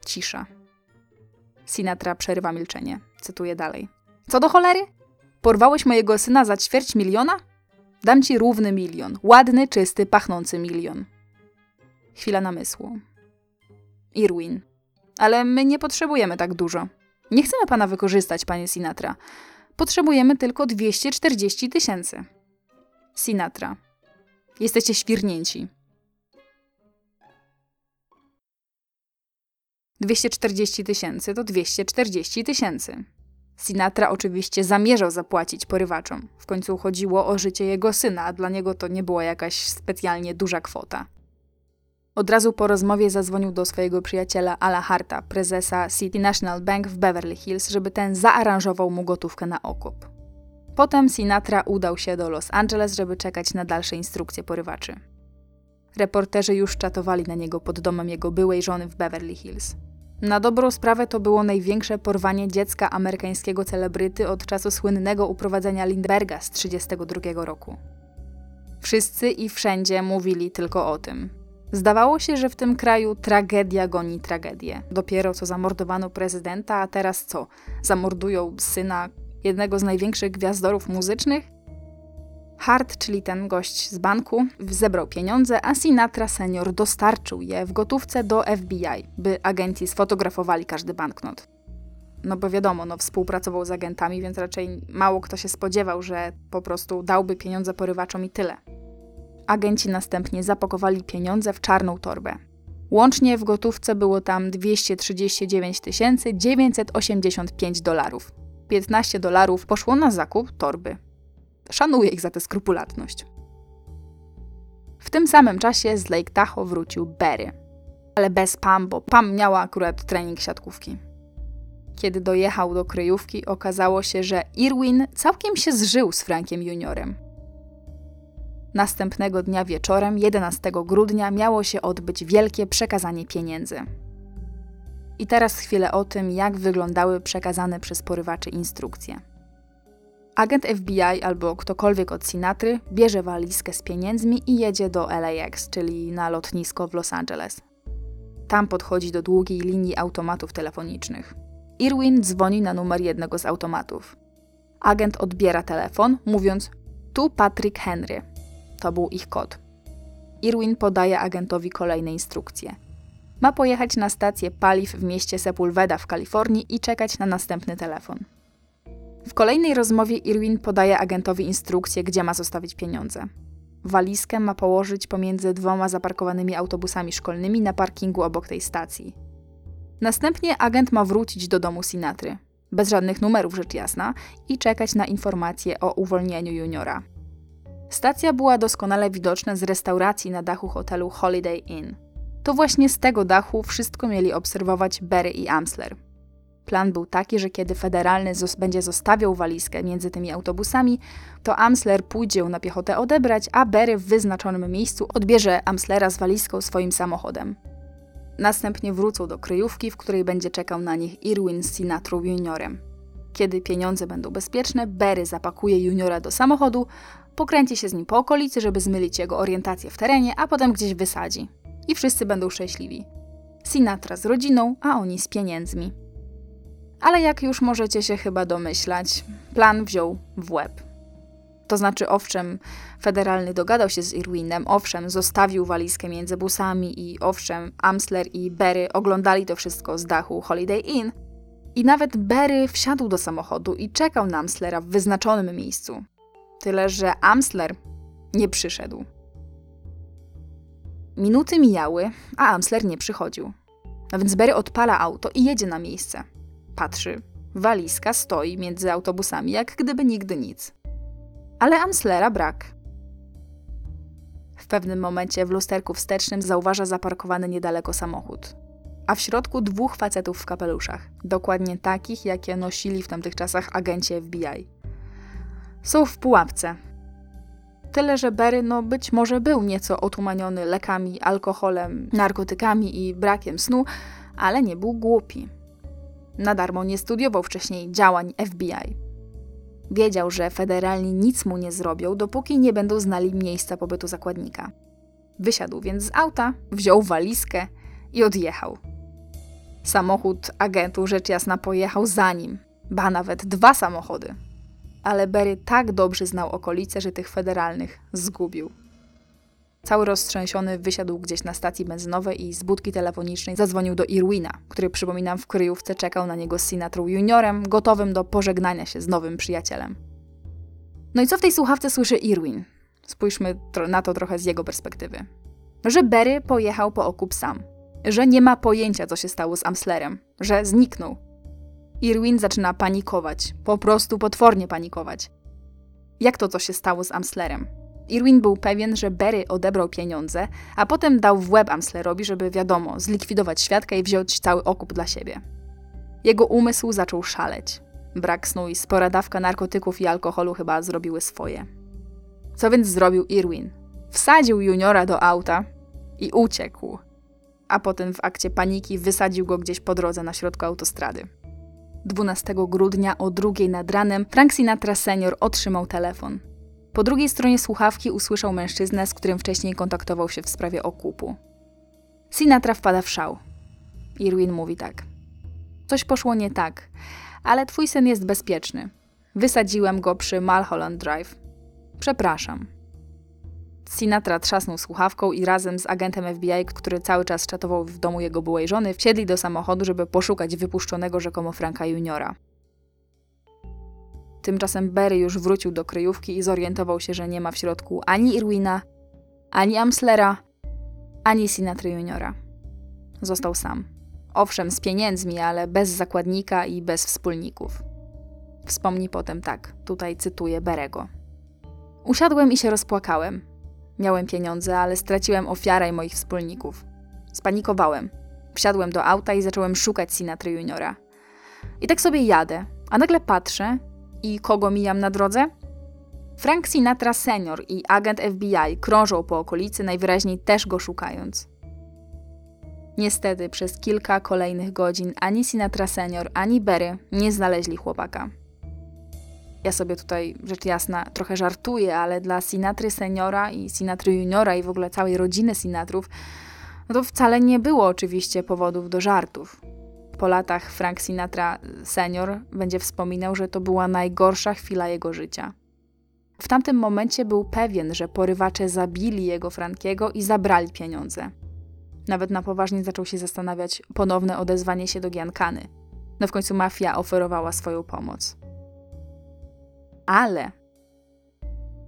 [SPEAKER 1] Cisza. Sinatra przerywa milczenie. Cytuję dalej. Co do cholery? Porwałeś mojego syna za ćwierć miliona? Dam ci równy milion. Ładny, czysty, pachnący milion. Chwila namysłu. Irwin. Ale my nie potrzebujemy tak dużo. Nie chcemy pana wykorzystać, panie Sinatra. Potrzebujemy tylko 240 tysięcy. Sinatra. Jesteście świrnięci. 240 tysięcy to 240 tysięcy. Sinatra oczywiście zamierzał zapłacić porywaczom. W końcu chodziło o życie jego syna, a dla niego to nie była jakaś specjalnie duża kwota. Od razu po rozmowie zadzwonił do swojego przyjaciela Ala Harta, prezesa City National Bank w Beverly Hills, żeby ten zaaranżował mu gotówkę na okup. Potem Sinatra udał się do Los Angeles, żeby czekać na dalsze instrukcje porywaczy. Reporterzy już czatowali na niego pod domem jego byłej żony w Beverly Hills. Na dobrą sprawę to było największe porwanie dziecka amerykańskiego celebryty od czasu słynnego uprowadzenia Lindberga z 1932 roku. Wszyscy i wszędzie mówili tylko o tym. Zdawało się, że w tym kraju tragedia goni tragedię. Dopiero co zamordowano prezydenta, a teraz co? Zamordują syna jednego z największych gwiazdorów muzycznych? Hart, czyli ten gość z banku, zebrał pieniądze, a Sinatra senior dostarczył je w gotówce do FBI, by agenci sfotografowali każdy banknot. No bo wiadomo, no współpracował z agentami, więc raczej mało kto się spodziewał, że po prostu dałby pieniądze porywaczom i tyle. Agenci następnie zapakowali pieniądze w czarną torbę. Łącznie w gotówce było tam 239 985 dolarów. 15 dolarów poszło na zakup torby. Szanuję ich za tę skrupulatność. W tym samym czasie z Lake Tahoe wrócił Barry. Ale bez Pam, bo Pam miała akurat trening siatkówki. Kiedy dojechał do kryjówki, okazało się, że Irwin całkiem się zżył z Frankiem Juniorem. Następnego dnia wieczorem, 11 grudnia, miało się odbyć wielkie przekazanie pieniędzy. I teraz chwilę o tym, jak wyglądały przekazane przez porywaczy instrukcje. Agent FBI albo ktokolwiek od Sinatry bierze walizkę z pieniędzmi i jedzie do LAX, czyli na lotnisko w Los Angeles. tam podchodzi do długiej linii automatów telefonicznych. Irwin dzwoni na numer jednego z automatów. Agent odbiera telefon, mówiąc: Tu Patrick Henry. To był ich kod. Irwin podaje agentowi kolejne instrukcje. Ma pojechać na stację paliw w mieście Sepulveda w Kalifornii i czekać na następny telefon. W kolejnej rozmowie Irwin podaje agentowi instrukcję, gdzie ma zostawić pieniądze. Walizkę ma położyć pomiędzy dwoma zaparkowanymi autobusami szkolnymi na parkingu obok tej stacji. Następnie agent ma wrócić do domu Sinatry, bez żadnych numerów rzecz jasna, i czekać na informacje o uwolnieniu juniora. Stacja była doskonale widoczna z restauracji na dachu hotelu Holiday Inn. To właśnie z tego dachu wszystko mieli obserwować Berry i Amsler. Plan był taki, że kiedy federalny zos będzie zostawiał walizkę między tymi autobusami, to Amsler pójdzie ją na piechotę odebrać, a Berry w wyznaczonym miejscu odbierze Amslera z walizką swoim samochodem. Następnie wrócą do kryjówki, w której będzie czekał na nich Irwin z Sinatrą juniorem. Kiedy pieniądze będą bezpieczne, Berry zapakuje juniora do samochodu, pokręci się z nim po okolicy, żeby zmylić jego orientację w terenie, a potem gdzieś wysadzi. I wszyscy będą szczęśliwi. Sinatra z rodziną, a oni z pieniędzmi. Ale jak już możecie się chyba domyślać, plan wziął w łeb. To znaczy, owszem, federalny dogadał się z Irwinem, owszem, zostawił walizkę między busami i owszem, Amsler i Berry oglądali to wszystko z dachu Holiday Inn. I nawet Berry wsiadł do samochodu i czekał na Amslera w wyznaczonym miejscu. Tyle, że Amsler nie przyszedł. Minuty mijały, a Amsler nie przychodził. A więc Berry odpala auto i jedzie na miejsce. Patrzy. Walizka stoi między autobusami, jak gdyby nigdy nic. Ale Amslera brak. W pewnym momencie w lusterku wstecznym zauważa zaparkowany niedaleko samochód. A w środku dwóch facetów w kapeluszach. Dokładnie takich, jakie nosili w tamtych czasach agenci FBI. Są w pułapce. Tyle, że Berry no być może był nieco otumaniony lekami, alkoholem, narkotykami i brakiem snu, ale nie był głupi. Na darmo nie studiował wcześniej działań FBI. Wiedział, że federalni nic mu nie zrobią, dopóki nie będą znali miejsca pobytu zakładnika. Wysiadł więc z auta, wziął walizkę i odjechał. Samochód agentu rzecz jasna pojechał za nim, ba nawet dwa samochody. Ale Berry tak dobrze znał okolice, że tych federalnych zgubił. Cały roztrzęsiony wysiadł gdzieś na stacji benzynowej i z budki telefonicznej zadzwonił do Irwina, który przypominam w kryjówce czekał na niego z Sinatrą juniorem, gotowym do pożegnania się z nowym przyjacielem. No i co w tej słuchawce słyszy Irwin? Spójrzmy na to trochę z jego perspektywy. Że Berry pojechał po okup sam. Że nie ma pojęcia, co się stało z Amslerem. Że zniknął. Irwin zaczyna panikować. Po prostu potwornie panikować. Jak to, co się stało z Amslerem? Irwin był pewien, że Berry odebrał pieniądze, a potem dał w łeb Amslerowi, żeby wiadomo, zlikwidować świadka i wziąć cały okup dla siebie. Jego umysł zaczął szaleć. Brak snu i spora dawka narkotyków i alkoholu chyba zrobiły swoje. Co więc zrobił Irwin? Wsadził juniora do auta i uciekł. A potem w akcie paniki wysadził go gdzieś po drodze na środku autostrady. 12 grudnia o drugiej nad ranem Frank Sinatra senior otrzymał telefon. Po drugiej stronie słuchawki usłyszał mężczyznę, z którym wcześniej kontaktował się w sprawie okupu. Sinatra wpada w szał. Irwin mówi tak. Coś poszło nie tak, ale twój syn jest bezpieczny. Wysadziłem go przy Mulholland Drive. Przepraszam. Sinatra trzasnął słuchawką i razem z agentem FBI, który cały czas czatował w domu jego byłej żony, wsiedli do samochodu, żeby poszukać wypuszczonego rzekomo Franka Juniora. Tymczasem Berry już wrócił do kryjówki i zorientował się, że nie ma w środku ani Irwina, ani Amslera, ani Sinatra Juniora. Został sam. Owszem, z pieniędzmi, ale bez zakładnika i bez wspólników. Wspomni potem tak, tutaj cytuję Berego. Usiadłem i się rozpłakałem. Miałem pieniądze, ale straciłem ofiarę moich wspólników. Spanikowałem. Wsiadłem do auta i zacząłem szukać Sinatra Juniora. I tak sobie jadę, a nagle patrzę i kogo mijam na drodze? Frank Sinatra senior i agent FBI krążą po okolicy, najwyraźniej też go szukając. Niestety przez kilka kolejnych godzin ani Sinatra senior, ani Berry nie znaleźli chłopaka. Ja sobie tutaj, rzecz jasna, trochę żartuję, ale dla Sinatry seniora i Sinatry juniora i w ogóle całej rodziny Sinatrów No to wcale nie było oczywiście powodów do żartów. Po latach Frank Sinatra senior będzie wspominał, że to była najgorsza chwila jego życia. W tamtym momencie był pewien, że porywacze zabili jego Frankiego i zabrali pieniądze. Nawet na poważnie zaczął się zastanawiać ponowne odezwanie się do Giancany. No w końcu mafia oferowała swoją pomoc. Ale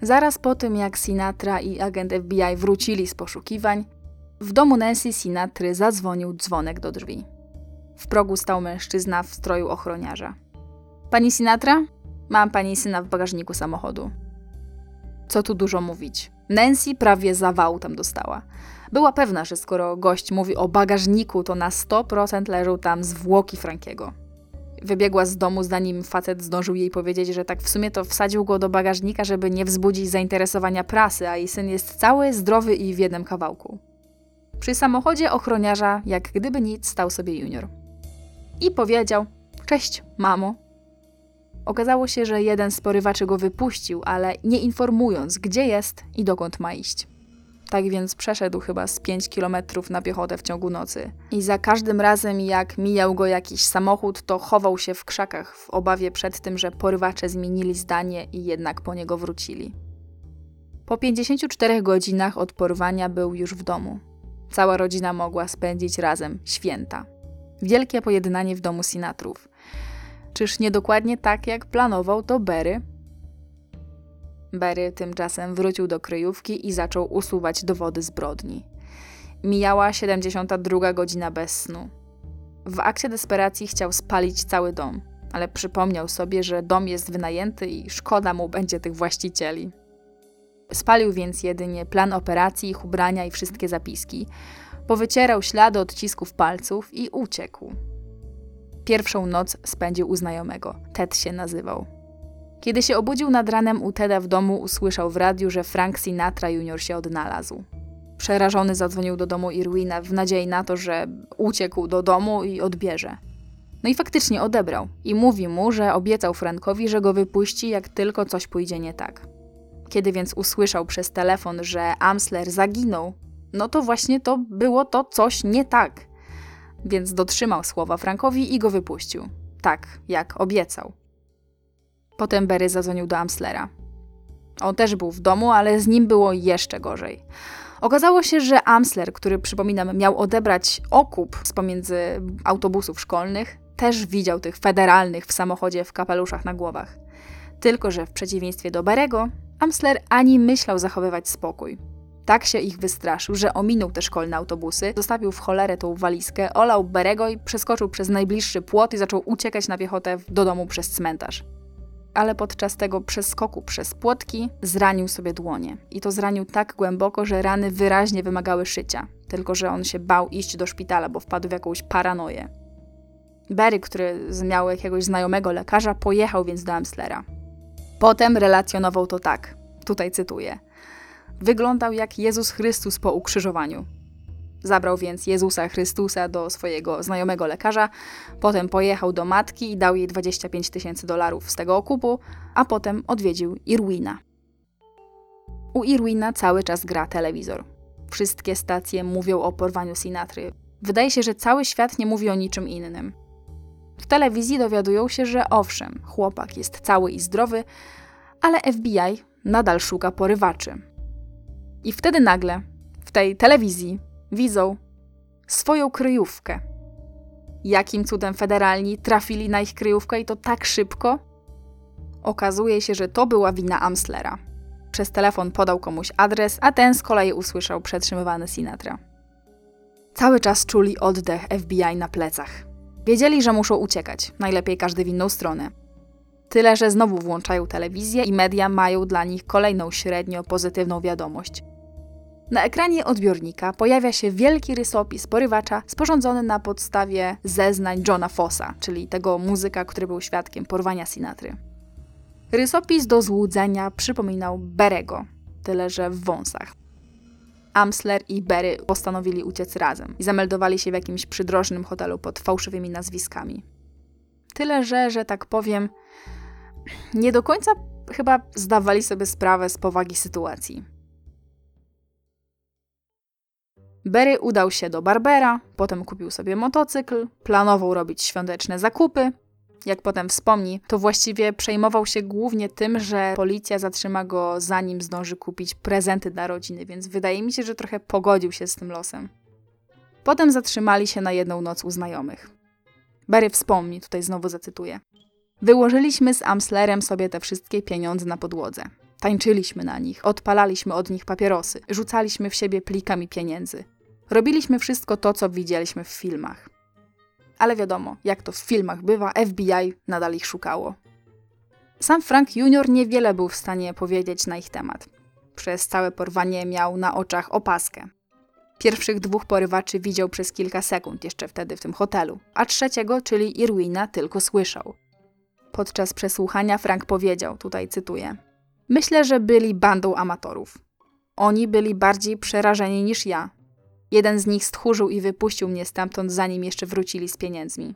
[SPEAKER 1] zaraz po tym, jak Sinatra i agent FBI wrócili z poszukiwań, w domu Nancy Sinatry zadzwonił dzwonek do drzwi. W progu stał mężczyzna w stroju ochroniarza. Pani Sinatra? Mam pani syna w bagażniku samochodu. Co tu dużo mówić. Nancy prawie zawału tam dostała. Była pewna, że skoro gość mówi o bagażniku, to na 100% leżą tam zwłoki Frankiego. Wybiegła z domu, zanim facet zdążył jej powiedzieć, że tak w sumie to wsadził go do bagażnika, żeby nie wzbudzić zainteresowania prasy, a jej syn jest cały, zdrowy i w jednym kawałku. Przy samochodzie ochroniarza, jak gdyby nic, stał sobie junior. I powiedział: Cześć, mamo. Okazało się, że jeden z porywaczy go wypuścił, ale nie informując, gdzie jest i dokąd ma iść. Tak więc przeszedł chyba z 5 kilometrów na piechotę w ciągu nocy. I za każdym razem, jak mijał go jakiś samochód, to chował się w krzakach w obawie przed tym, że porywacze zmienili zdanie i jednak po niego wrócili. Po 54 godzinach od porwania był już w domu. Cała rodzina mogła spędzić razem święta. Wielkie pojednanie w domu Sinatrów. Czyż nie dokładnie tak, jak planował to Berry? Berry tymczasem wrócił do kryjówki i zaczął usuwać dowody zbrodni. Mijała 72 godzina bez snu. W akcie desperacji chciał spalić cały dom, ale przypomniał sobie, że dom jest wynajęty i szkoda mu będzie tych właścicieli. Spalił więc jedynie plan operacji, ich ubrania i wszystkie zapiski. Powycierał ślady odcisków palców i uciekł. Pierwszą noc spędził u znajomego. Ted się nazywał. Kiedy się obudził nad ranem u Teda w domu, usłyszał w radiu, że Frank Sinatra Jr. się odnalazł. Przerażony zadzwonił do domu Irwina w nadziei na to, że uciekł do domu i odbierze. No i faktycznie odebrał i mówi mu, że obiecał Frankowi, że go wypuści, jak tylko coś pójdzie nie tak. Kiedy więc usłyszał przez telefon, że Amsler zaginął, no to właśnie to było to coś nie tak. Więc dotrzymał słowa Frankowi i go wypuścił. Tak, jak obiecał. Potem Berry zadzwonił do Amslera. On też był w domu, ale z nim było jeszcze gorzej. Okazało się, że Amsler, który przypominam, miał odebrać okup z pomiędzy autobusów szkolnych, też widział tych federalnych w samochodzie w kapeluszach na głowach. Tylko, że w przeciwieństwie do Berego, Amsler ani myślał zachowywać spokój. Tak się ich wystraszył, że ominął te szkolne autobusy, zostawił w cholerę tą walizkę, olał Berego i przeskoczył przez najbliższy płot i zaczął uciekać na piechotę do domu przez cmentarz. Ale podczas tego przeskoku przez płotki zranił sobie dłonie. I to zranił tak głęboko, że rany wyraźnie wymagały szycia. Tylko, że on się bał iść do szpitala, bo wpadł w jakąś paranoję. Berry, który miał jakiegoś znajomego lekarza, pojechał więc do Amslera. Potem relacjonował to tak, tutaj cytuję. Wyglądał jak Jezus Chrystus po ukrzyżowaniu. Zabrał więc Jezusa Chrystusa do swojego znajomego lekarza, potem pojechał do matki i dał jej 25 tysięcy dolarów z tego okupu, a potem odwiedził Irwina. U Irwina cały czas gra telewizor. Wszystkie stacje mówią o porwaniu Sinatry. Wydaje się, że cały świat nie mówi o niczym innym. W telewizji dowiadują się, że owszem, chłopak jest cały i zdrowy, ale FBI nadal szuka porywaczy. I wtedy nagle w tej telewizji widzą swoją kryjówkę. Jakim cudem federalni trafili na ich kryjówkę i to tak szybko? Okazuje się, że to była wina Amslera. Przez telefon podał komuś adres, a ten z kolei usłyszał przetrzymywany Sinatra. Cały czas czuli oddech FBI na plecach. Wiedzieli, że muszą uciekać, najlepiej każdy w inną stronę. Tyle, że znowu włączają telewizję i media mają dla nich kolejną średnio pozytywną wiadomość. Na ekranie odbiornika pojawia się wielki rysopis porywacza sporządzony na podstawie zeznań Johna Fossa, czyli tego muzyka, który był świadkiem porwania Sinatry. Rysopis do złudzenia przypominał Berego, tyle że w wąsach. Amsler i Berry postanowili uciec razem i zameldowali się w jakimś przydrożnym hotelu pod fałszywymi nazwiskami. Tyle, że, że tak powiem, nie do końca chyba zdawali sobie sprawę z powagi sytuacji. Berry udał się do Barbera, potem kupił sobie motocykl, planował robić świąteczne zakupy. Jak potem wspomni, to właściwie przejmował się głównie tym, że policja zatrzyma go zanim zdąży kupić prezenty dla rodziny, więc wydaje mi się, że trochę pogodził się z tym losem. Potem zatrzymali się na jedną noc u znajomych. Berry wspomni, tutaj znowu zacytuję. Wyłożyliśmy z Amslerem sobie te wszystkie pieniądze na podłodze. Tańczyliśmy na nich, odpalaliśmy od nich papierosy, rzucaliśmy w siebie plikami pieniędzy. Robiliśmy wszystko to, co widzieliśmy w filmach. Ale wiadomo, jak to w filmach bywa, FBI nadal ich szukało. Sam Frank Jr. niewiele był w stanie powiedzieć na ich temat. Przez całe porwanie miał na oczach opaskę. Pierwszych dwóch porywaczy widział przez kilka sekund, jeszcze wtedy w tym hotelu, a trzeciego, czyli Irwina, tylko słyszał. Podczas przesłuchania Frank powiedział, tutaj cytuję: Myślę, że byli bandą amatorów. Oni byli bardziej przerażeni niż ja. Jeden z nich stchórzył i wypuścił mnie stamtąd, zanim jeszcze wrócili z pieniędzmi.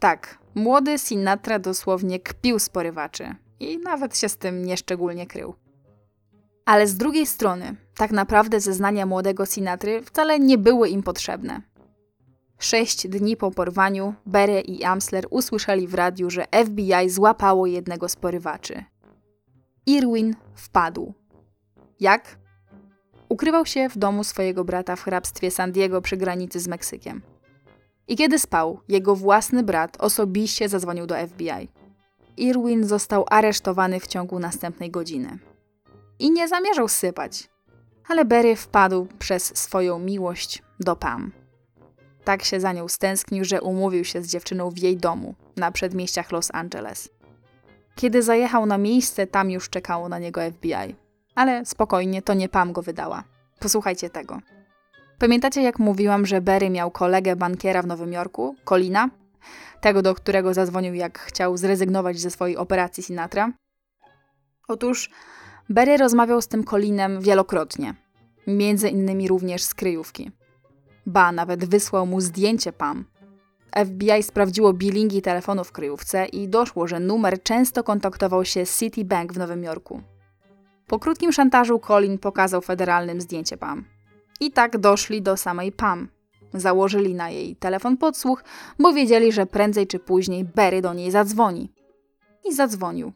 [SPEAKER 1] Tak, młody Sinatra dosłownie kpił z porywaczy i nawet się z tym nieszczególnie krył. Ale z drugiej strony, tak naprawdę zeznania młodego Sinatry wcale nie były im potrzebne. Sześć dni po porwaniu Berry i Amsler usłyszeli w radiu, że FBI złapało jednego z porywaczy. Irwin wpadł. Jak? Ukrywał się w domu swojego brata w hrabstwie San Diego przy granicy z Meksykiem. I kiedy spał, jego własny brat osobiście zadzwonił do FBI. Irwin został aresztowany w ciągu następnej godziny. I nie zamierzał sypać, ale Berry wpadł przez swoją miłość do Pam. Tak się za nią stęsknił, że umówił się z dziewczyną w jej domu na przedmieściach Los Angeles. Kiedy zajechał na miejsce, tam już czekało na niego FBI. Ale spokojnie, to nie Pam go wydała. Posłuchajcie tego. Pamiętacie, jak mówiłam, że Berry miał kolegę bankiera w Nowym Jorku, Colina? Tego, do którego zadzwonił, jak chciał zrezygnować ze swojej operacji Sinatra? Otóż Berry rozmawiał z tym Colinem wielokrotnie. Między innymi również z kryjówki. Ba, nawet wysłał mu zdjęcie Pam. FBI sprawdziło billingi telefonu w kryjówce i doszło, że numer często kontaktował się z Citibank w Nowym Jorku. Po krótkim szantażu Colin pokazał federalnym zdjęcie Pam. I tak doszli do samej Pam. Założyli na jej telefon podsłuch, bo wiedzieli, że prędzej czy później Berry do niej zadzwoni. I zadzwonił.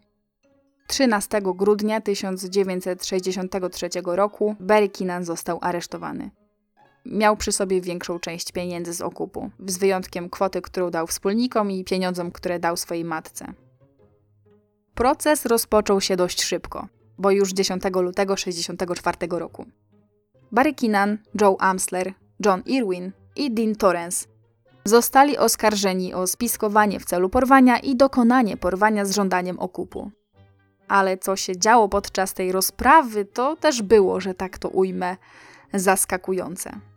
[SPEAKER 1] 13 grudnia 1963 roku Barry Keenan został aresztowany. Miał przy sobie większą część pieniędzy z okupu, z wyjątkiem kwoty, którą dał wspólnikom i pieniądzom, które dał swojej matce. Proces rozpoczął się dość szybko, bo już 10 lutego 1964 roku. Barry Keenan, Joe Amsler, John Irwin i Dean Torrance zostali oskarżeni o spiskowanie w celu porwania i dokonanie porwania z żądaniem okupu. Ale co się działo podczas tej rozprawy, to też było, że tak to ujmę, zaskakujące.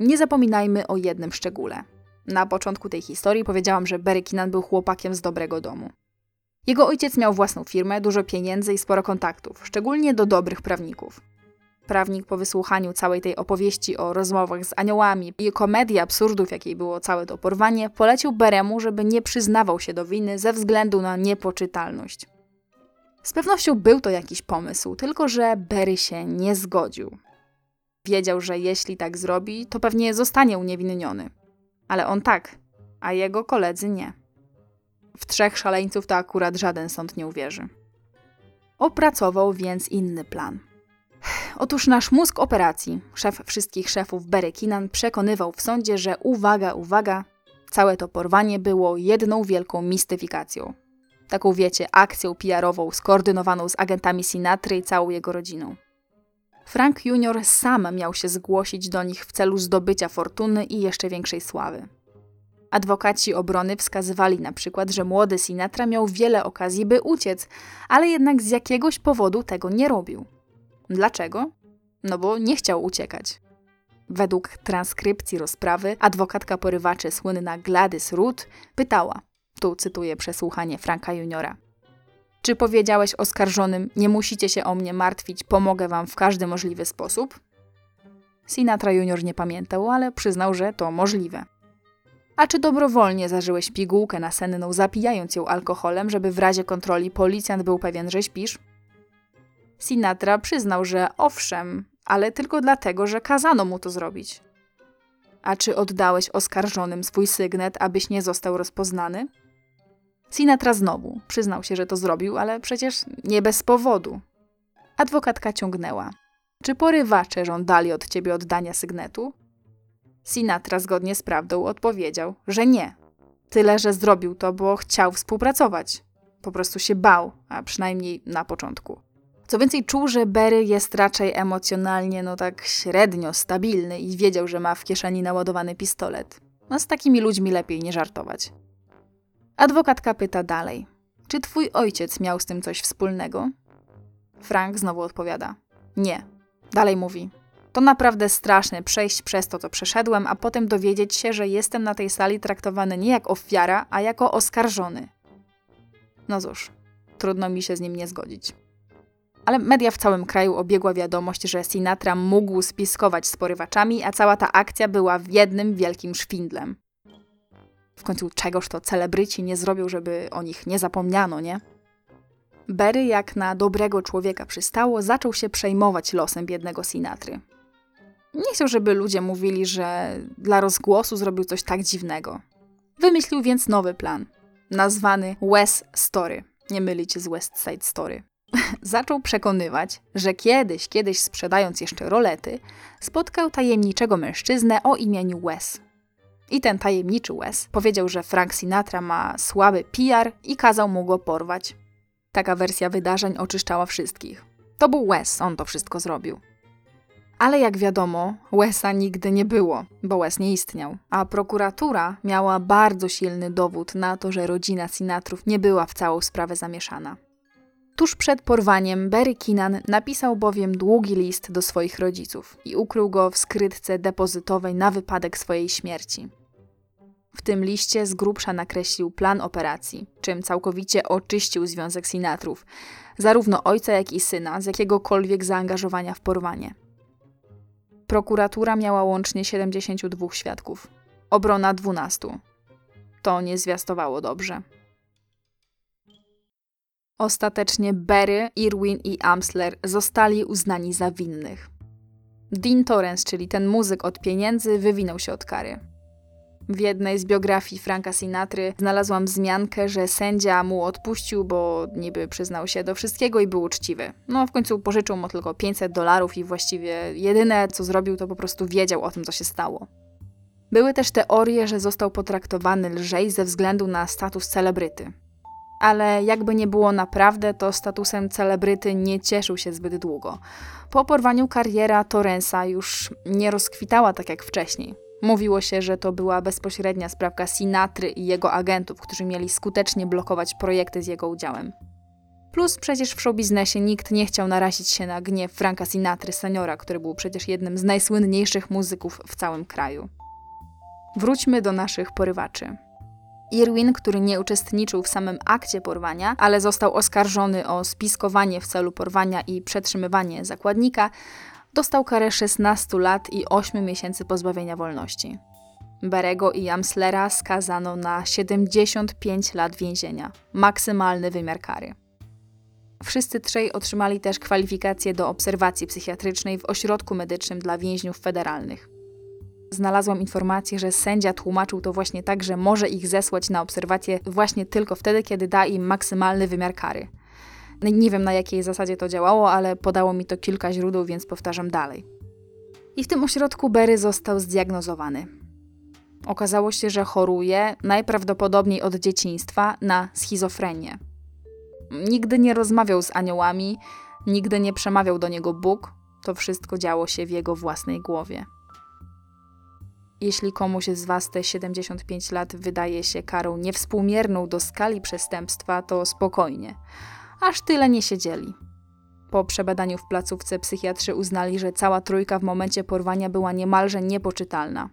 [SPEAKER 1] Nie zapominajmy o jednym szczególe. Na początku tej historii powiedziałam, że Barry Keenan był chłopakiem z dobrego domu. Jego ojciec miał własną firmę, dużo pieniędzy i sporo kontaktów, szczególnie do dobrych prawników. Prawnik po wysłuchaniu całej tej opowieści o rozmowach z aniołami i komedii absurdów, jakiej było całe to porwanie, polecił Beremu, żeby nie przyznawał się do winy ze względu na niepoczytalność. Z pewnością był to jakiś pomysł, tylko że Berry się nie zgodził. Wiedział, że jeśli tak zrobi, to pewnie zostanie uniewinniony. Ale on tak, a jego koledzy nie. W trzech szaleńców to akurat żaden sąd nie uwierzy. Opracował więc inny plan. Otóż nasz mózg operacji, szef wszystkich szefów Barry Keenan, przekonywał w sądzie, że uwaga, uwaga, całe to porwanie było jedną wielką mistyfikacją. Taką wiecie, akcją PR-ową skoordynowaną z agentami Sinatry i całą jego rodziną. Frank Jr. sam miał się zgłosić do nich w celu zdobycia fortuny i jeszcze większej sławy. Adwokaci obrony wskazywali na przykład, że młody Sinatra miał wiele okazji, by uciec, ale jednak z jakiegoś powodu tego nie robił. Dlaczego? No bo nie chciał uciekać. Według transkrypcji rozprawy adwokatka porywaczy słynna Gladys Root pytała, tu cytuję przesłuchanie Franka Juniora. Czy powiedziałeś oskarżonym, nie musicie się o mnie martwić, pomogę wam w każdy możliwy sposób? Sinatra Junior nie pamiętał, ale przyznał, że to możliwe. A czy dobrowolnie zażyłeś pigułkę nasenną, zapijając ją alkoholem, żeby w razie kontroli policjant był pewien, że śpisz? Sinatra przyznał, że owszem, ale tylko dlatego, że kazano mu to zrobić. A czy oddałeś oskarżonym swój sygnet, abyś nie został rozpoznany? Sinatra znowu przyznał się, że to zrobił, ale przecież nie bez powodu. Adwokatka ciągnęła. Czy porywacze żądali od ciebie oddania sygnetu? Sinatra zgodnie z prawdą odpowiedział, że nie. Tyle, że zrobił to, bo chciał współpracować. Po prostu się bał, a przynajmniej na początku. Co więcej, czuł, że Berry jest raczej emocjonalnie, no tak średnio stabilny i wiedział, że ma w kieszeni naładowany pistolet. No z takimi ludźmi lepiej nie żartować. Adwokatka pyta dalej. Czy twój ojciec miał z tym coś wspólnego? Frank znowu odpowiada. Nie. Dalej mówi. To naprawdę straszne przejść przez to, co przeszedłem, a potem dowiedzieć się, że jestem na tej sali traktowany nie jak ofiara, a jako oskarżony. No cóż, trudno mi się z nim nie zgodzić. Ale media w całym kraju obiegła wiadomość, że Sinatra mógł spiskować z porywaczami, a cała ta akcja była jednym wielkim szwindlem. W końcu czegoż to celebryci nie zrobią, żeby o nich nie zapomniano, nie? Berry, jak na dobrego człowieka przystało, zaczął się przejmować losem biednego Sinatry. Nie chciał, żeby ludzie mówili, że dla rozgłosu zrobił coś tak dziwnego. Wymyślił więc nowy plan, nazwany West Story. Nie mylicie z West Side Story. Zaczął przekonywać, że kiedyś, kiedyś sprzedając jeszcze rolety, spotkał tajemniczego mężczyznę o imieniu Wes. I ten tajemniczy Wes powiedział, że Frank Sinatra ma słaby PR i kazał mu go porwać. Taka wersja wydarzeń oczyszczała wszystkich. To był Wes, on to wszystko zrobił. Ale jak wiadomo, Wesa nigdy nie było, bo Wes nie istniał, a prokuratura miała bardzo silny dowód na to, że rodzina Sinatrów nie była w całą sprawę zamieszana. Tuż przed porwaniem Barry Keenan napisał bowiem długi list do swoich rodziców i ukrył go w skrytce depozytowej na wypadek swojej śmierci. W tym liście z grubsza nakreślił plan operacji, czym całkowicie oczyścił związek Sinatrów, zarówno ojca, jak i syna, z jakiegokolwiek zaangażowania w porwanie. Prokuratura miała łącznie 72 świadków, obrona 12. To nie zwiastowało dobrze. Ostatecznie Berry, Irwin i Amsler zostali uznani za winnych. Dean Torrance, czyli ten muzyk od pieniędzy, wywinął się od kary. W jednej z biografii Franka Sinatry znalazłam wzmiankę, że sędzia mu odpuścił, bo niby przyznał się do wszystkiego i był uczciwy. No w końcu pożyczył mu tylko 500 dolarów i właściwie jedyne co zrobił to po prostu wiedział o tym, co się stało. Były też teorie, że został potraktowany lżej ze względu na status celebryty. Ale jakby nie było naprawdę, to statusem celebryty nie cieszył się zbyt długo. Po porwaniu kariera Torrensa już nie rozkwitała tak jak wcześniej. Mówiło się, że to była bezpośrednia sprawka Sinatry i jego agentów, którzy mieli skutecznie blokować projekty z jego udziałem. Plus przecież w showbiznesie nikt nie chciał narazić się na gniew Franka Sinatry seniora, który był przecież jednym z najsłynniejszych muzyków w całym kraju. Wróćmy do naszych porywaczy. Irwin, który nie uczestniczył w samym akcie porwania, ale został oskarżony o spiskowanie w celu porwania i przetrzymywanie zakładnika, dostał karę 16 lat i 8 miesięcy pozbawienia wolności. Berego i Amslera skazano na 75 lat więzienia, maksymalny wymiar kary. Wszyscy trzej otrzymali też kwalifikacje do obserwacji psychiatrycznej w ośrodku medycznym dla więźniów federalnych. Znalazłam informację, że sędzia tłumaczył to właśnie tak, że może ich zesłać na obserwację właśnie tylko wtedy, kiedy da im maksymalny wymiar kary – nie wiem na jakiej zasadzie to działało, ale podało mi to kilka źródeł, więc powtarzam dalej. I w tym ośrodku Berry został zdiagnozowany. Okazało się, że choruje najprawdopodobniej od dzieciństwa na schizofrenię. Nigdy nie rozmawiał z aniołami, nigdy nie przemawiał do niego Bóg, to wszystko działo się w jego własnej głowie. Jeśli komuś z Was te 75 lat wydaje się karą niewspółmierną do skali przestępstwa, to spokojnie aż tyle nie siedzieli. Po przebadaniu w placówce psychiatrzy uznali, że cała trójka w momencie porwania była niemalże niepoczytalna.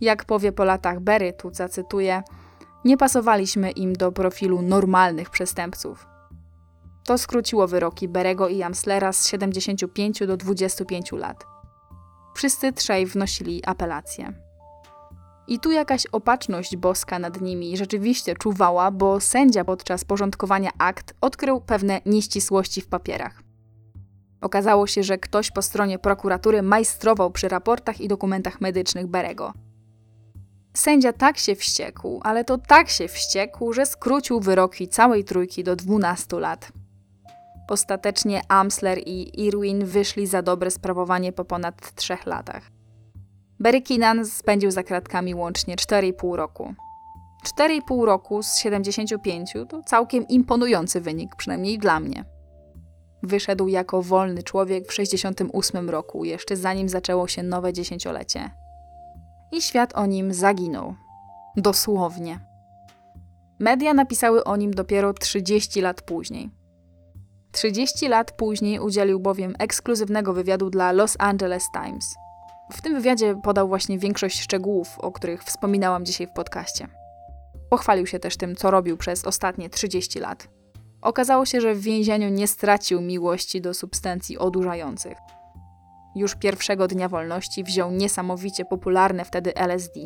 [SPEAKER 1] Jak powie po latach Berry, tu zacytuję, nie pasowaliśmy im do profilu normalnych przestępców. To skróciło wyroki Berego i Amslera z 75 do 25 lat. Wszyscy trzej wnosili apelację. I tu jakaś opatrzność boska nad nimi rzeczywiście czuwała, bo sędzia podczas porządkowania akt odkrył pewne nieścisłości w papierach. Okazało się, że ktoś po stronie prokuratury majstrował przy raportach i dokumentach medycznych Berego. Sędzia tak się wściekł, ale to tak się wściekł, że skrócił wyroki całej trójki do 12 lat. Ostatecznie Amsler i Irwin wyszli za dobre sprawowanie po ponad trzech latach. Barry Keenan spędził za kratkami łącznie 4,5 roku. 4,5 roku z 75 to całkiem imponujący wynik, przynajmniej dla mnie. Wyszedł jako wolny człowiek w 68 roku, jeszcze zanim zaczęło się nowe dziesięciolecie. I świat o nim zaginął. Dosłownie. Media napisały o nim dopiero 30 lat później. 30 lat później udzielił bowiem ekskluzywnego wywiadu dla Los Angeles Times. W tym wywiadzie podał właśnie większość szczegółów, o których wspominałam dzisiaj w podcaście. Pochwalił się też tym, co robił przez ostatnie 30 lat. Okazało się, że w więzieniu nie stracił miłości do substancji odurzających. Już pierwszego dnia wolności wziął niesamowicie popularne wtedy LSD,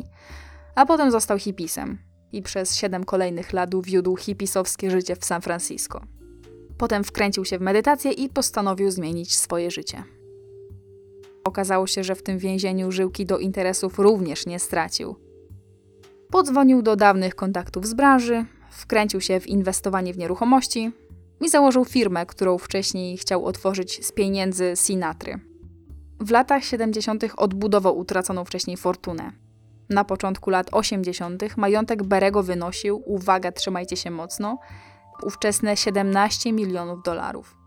[SPEAKER 1] a potem został hipisem i przez siedem kolejnych lat wiódł hipisowskie życie w San Francisco. Potem wkręcił się w medytację i postanowił zmienić swoje życie. Okazało się, że w tym więzieniu żyłki do interesów również nie stracił. Podzwonił do dawnych kontaktów z branży, wkręcił się w inwestowanie w nieruchomości i założył firmę, którą wcześniej chciał otworzyć z pieniędzy Sinatry. W latach 70. odbudował utraconą wcześniej fortunę. Na początku lat 80. majątek Berego wynosił, uwaga, trzymajcie się mocno, ówczesne 17 milionów dolarów.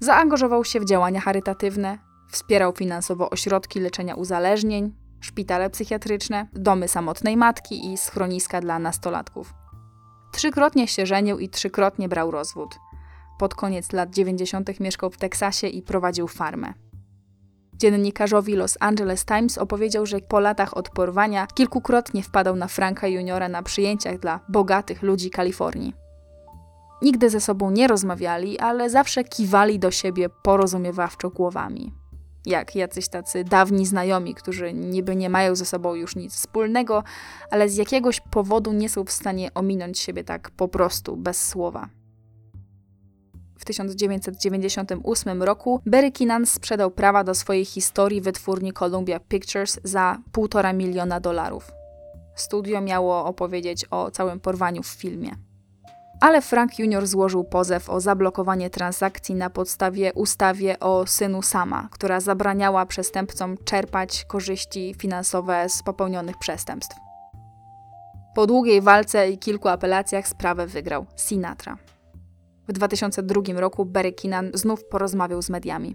[SPEAKER 1] Zaangażował się w działania charytatywne, wspierał finansowo ośrodki leczenia uzależnień, szpitale psychiatryczne, domy samotnej matki i schroniska dla nastolatków. Trzykrotnie się żenił i trzykrotnie brał rozwód. Pod koniec lat 90. mieszkał w Teksasie i prowadził farmę. Dziennikarzowi Los Angeles Times opowiedział, że po latach od porwania kilkukrotnie wpadał na Franka Juniora na przyjęciach dla bogatych ludzi Kalifornii. Nigdy ze sobą nie rozmawiali, ale zawsze kiwali do siebie porozumiewawczo głowami. Jak jacyś tacy dawni znajomi, którzy niby nie mają ze sobą już nic wspólnego, ale z jakiegoś powodu nie są w stanie ominąć siebie tak po prostu, bez słowa. W 1998 roku Barry sprzedał prawa do swojej historii wytwórni Columbia Pictures za 1,5 miliona dolarów. Studio miało opowiedzieć o całym porwaniu w filmie. Ale Frank Jr. złożył pozew o zablokowanie transakcji na podstawie ustawy o synu Sama, która zabraniała przestępcom czerpać korzyści finansowe z popełnionych przestępstw. Po długiej walce i kilku apelacjach sprawę wygrał Sinatra. W 2002 roku Barry Keenan znów porozmawiał z mediami.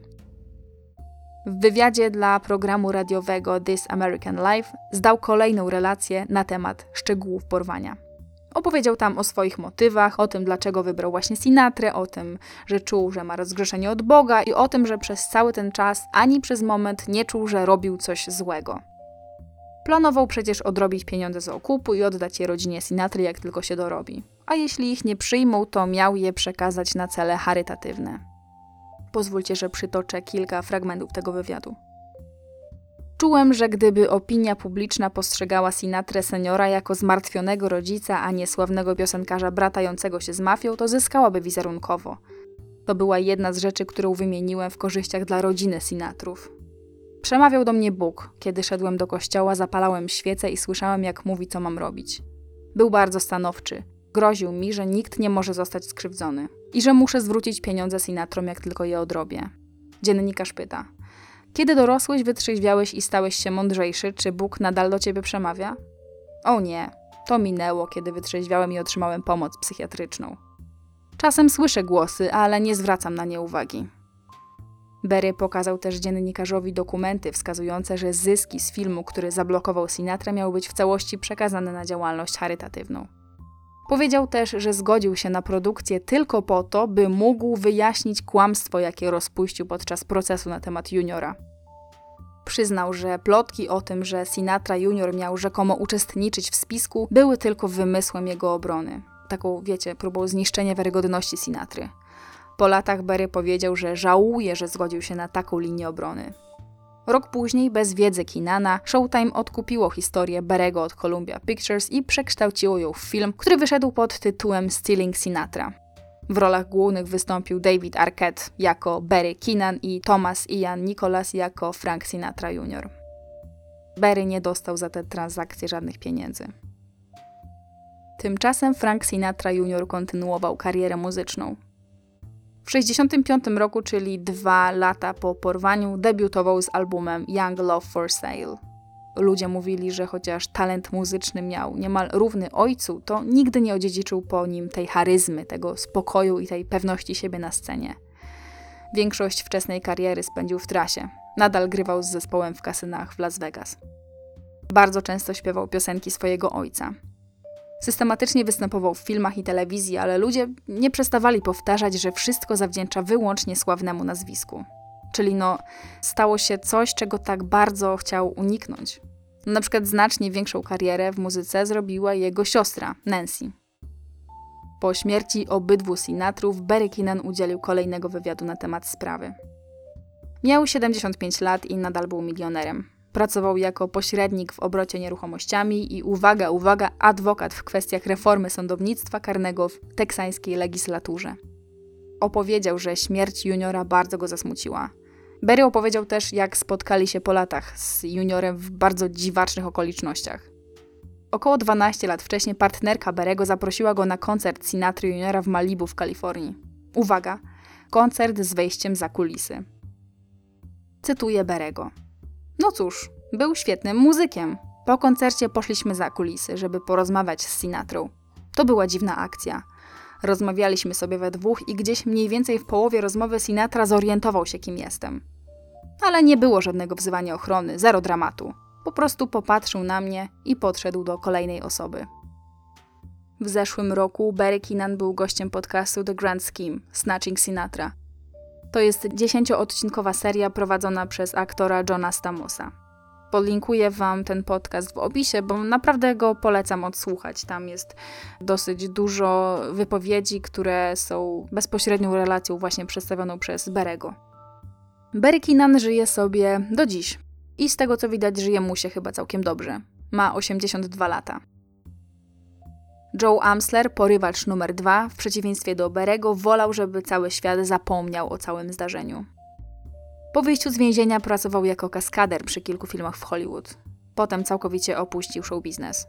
[SPEAKER 1] W wywiadzie dla programu radiowego This American Life zdał kolejną relację na temat szczegółów porwania. Opowiedział tam o swoich motywach, o tym, dlaczego wybrał właśnie Sinatrę, o tym, że czuł, że ma rozgrzeszenie od Boga i o tym, że przez cały ten czas ani przez moment nie czuł, że robił coś złego. Planował przecież odrobić pieniądze z okupu i oddać je rodzinie Sinatry, jak tylko się dorobi. A jeśli ich nie przyjmą, to miał je przekazać na cele charytatywne. Pozwólcie, że przytoczę kilka fragmentów tego wywiadu. Czułem, że gdyby opinia publiczna postrzegała Sinatrę seniora jako zmartwionego rodzica, a nie sławnego piosenkarza bratającego się z mafią, to zyskałaby wizerunkowo. To była jedna z rzeczy, którą wymieniłem w korzyściach dla rodziny Sinatrów. Przemawiał do mnie Bóg. Kiedy szedłem do kościoła, zapalałem świecę i słyszałem, jak mówi, co mam robić. Był bardzo stanowczy. Groził mi, że nikt nie może zostać skrzywdzony i że muszę zwrócić pieniądze Sinatrom, jak tylko je odrobię. Dziennikarz pyta: Kiedy dorosłeś, wytrzeźwiałeś i stałeś się mądrzejszy, czy Bóg nadal do ciebie przemawia? O nie, to minęło, kiedy wytrzeźwiałem i otrzymałem pomoc psychiatryczną. Czasem słyszę głosy, ale nie zwracam na nie uwagi. Berry pokazał też dziennikarzowi dokumenty wskazujące, że zyski z filmu, który zablokował Sinatra, miały być w całości przekazane na działalność charytatywną. Powiedział też, że zgodził się na produkcję tylko po to, by mógł wyjaśnić kłamstwo, jakie rozpuścił podczas procesu na temat juniora. Przyznał, że plotki o tym, że Sinatra Junior miał rzekomo uczestniczyć w spisku, były tylko wymysłem jego obrony. Taką, wiecie, próbą zniszczenia wiarygodności Sinatry. Po latach Berry powiedział, że żałuje, że zgodził się na taką linię obrony. Rok później, bez wiedzy Kinana, Showtime odkupiło historię Berego od Columbia Pictures i przekształciło ją w film, który wyszedł pod tytułem Stealing Sinatra. W rolach głównych wystąpił David Arquette jako Barry Keenan i Thomas Ian Nicholas jako Frank Sinatra Jr. Barry nie dostał za te transakcje żadnych pieniędzy. Tymczasem Frank Sinatra Jr. kontynuował karierę muzyczną. W 1965 roku, czyli dwa lata po porwaniu, debiutował z albumem Young Love for Sale. Ludzie mówili, że chociaż talent muzyczny miał niemal równy ojcu, to nigdy nie odziedziczył po nim tej charyzmy, tego spokoju i tej pewności siebie na scenie. Większość wczesnej kariery spędził w trasie. Nadal grywał z zespołem w kasynach w Las Vegas. Bardzo często śpiewał piosenki swojego ojca. Systematycznie występował w filmach i telewizji, ale ludzie nie przestawali powtarzać, że wszystko zawdzięcza wyłącznie sławnemu nazwisku. Czyli no, stało się coś, czego tak bardzo chciał uniknąć. Na przykład znacznie większą karierę w muzyce zrobiła jego siostra, Nancy. Po śmierci obydwu Sinatrów, Barry Keenan udzielił kolejnego wywiadu na temat sprawy. Miał 75 lat i nadal był milionerem. Pracował jako pośrednik w obrocie nieruchomościami i uwaga, uwaga, adwokat w kwestiach reformy sądownictwa karnego w teksańskiej legislaturze. Opowiedział, że śmierć juniora bardzo go zasmuciła. Berry opowiedział też, jak spotkali się po latach z juniorem w bardzo dziwacznych okolicznościach. Około 12 lat wcześniej partnerka Berego zaprosiła go na koncert Sinatry Juniora w Malibu w Kalifornii. Uwaga, koncert z wejściem za kulisy. Cytuję Berego. No cóż, był świetnym muzykiem. Po koncercie poszliśmy za kulisy, żeby porozmawiać z Sinatrą. To była dziwna akcja. Rozmawialiśmy sobie we dwóch i gdzieś mniej więcej w połowie rozmowy Sinatra zorientował się, kim jestem. Ale nie było żadnego wzywania ochrony, zero dramatu. Po prostu popatrzył na mnie i podszedł do kolejnej osoby. W zeszłym roku Barry Keenan był gościem podcastu The Grand Scheme Snatching Sinatra. To jest dziesięcioodcinkowa seria prowadzona przez aktora Johna Stamosa. Podlinkuję Wam ten podcast w opisie, bo naprawdę go polecam odsłuchać. Tam jest dosyć dużo wypowiedzi, które są bezpośrednią relacją właśnie przedstawioną przez Berego. Barry Keenan żyje sobie do dziś. I z tego co widać, żyje mu się chyba całkiem dobrze. Ma 82 lata. Joe Amsler, porywacz numer dwa, w przeciwieństwie do Berego, wolał, żeby cały świat zapomniał o całym zdarzeniu. Po wyjściu z więzienia pracował jako kaskader przy kilku filmach w Hollywood. Potem całkowicie opuścił show biznes.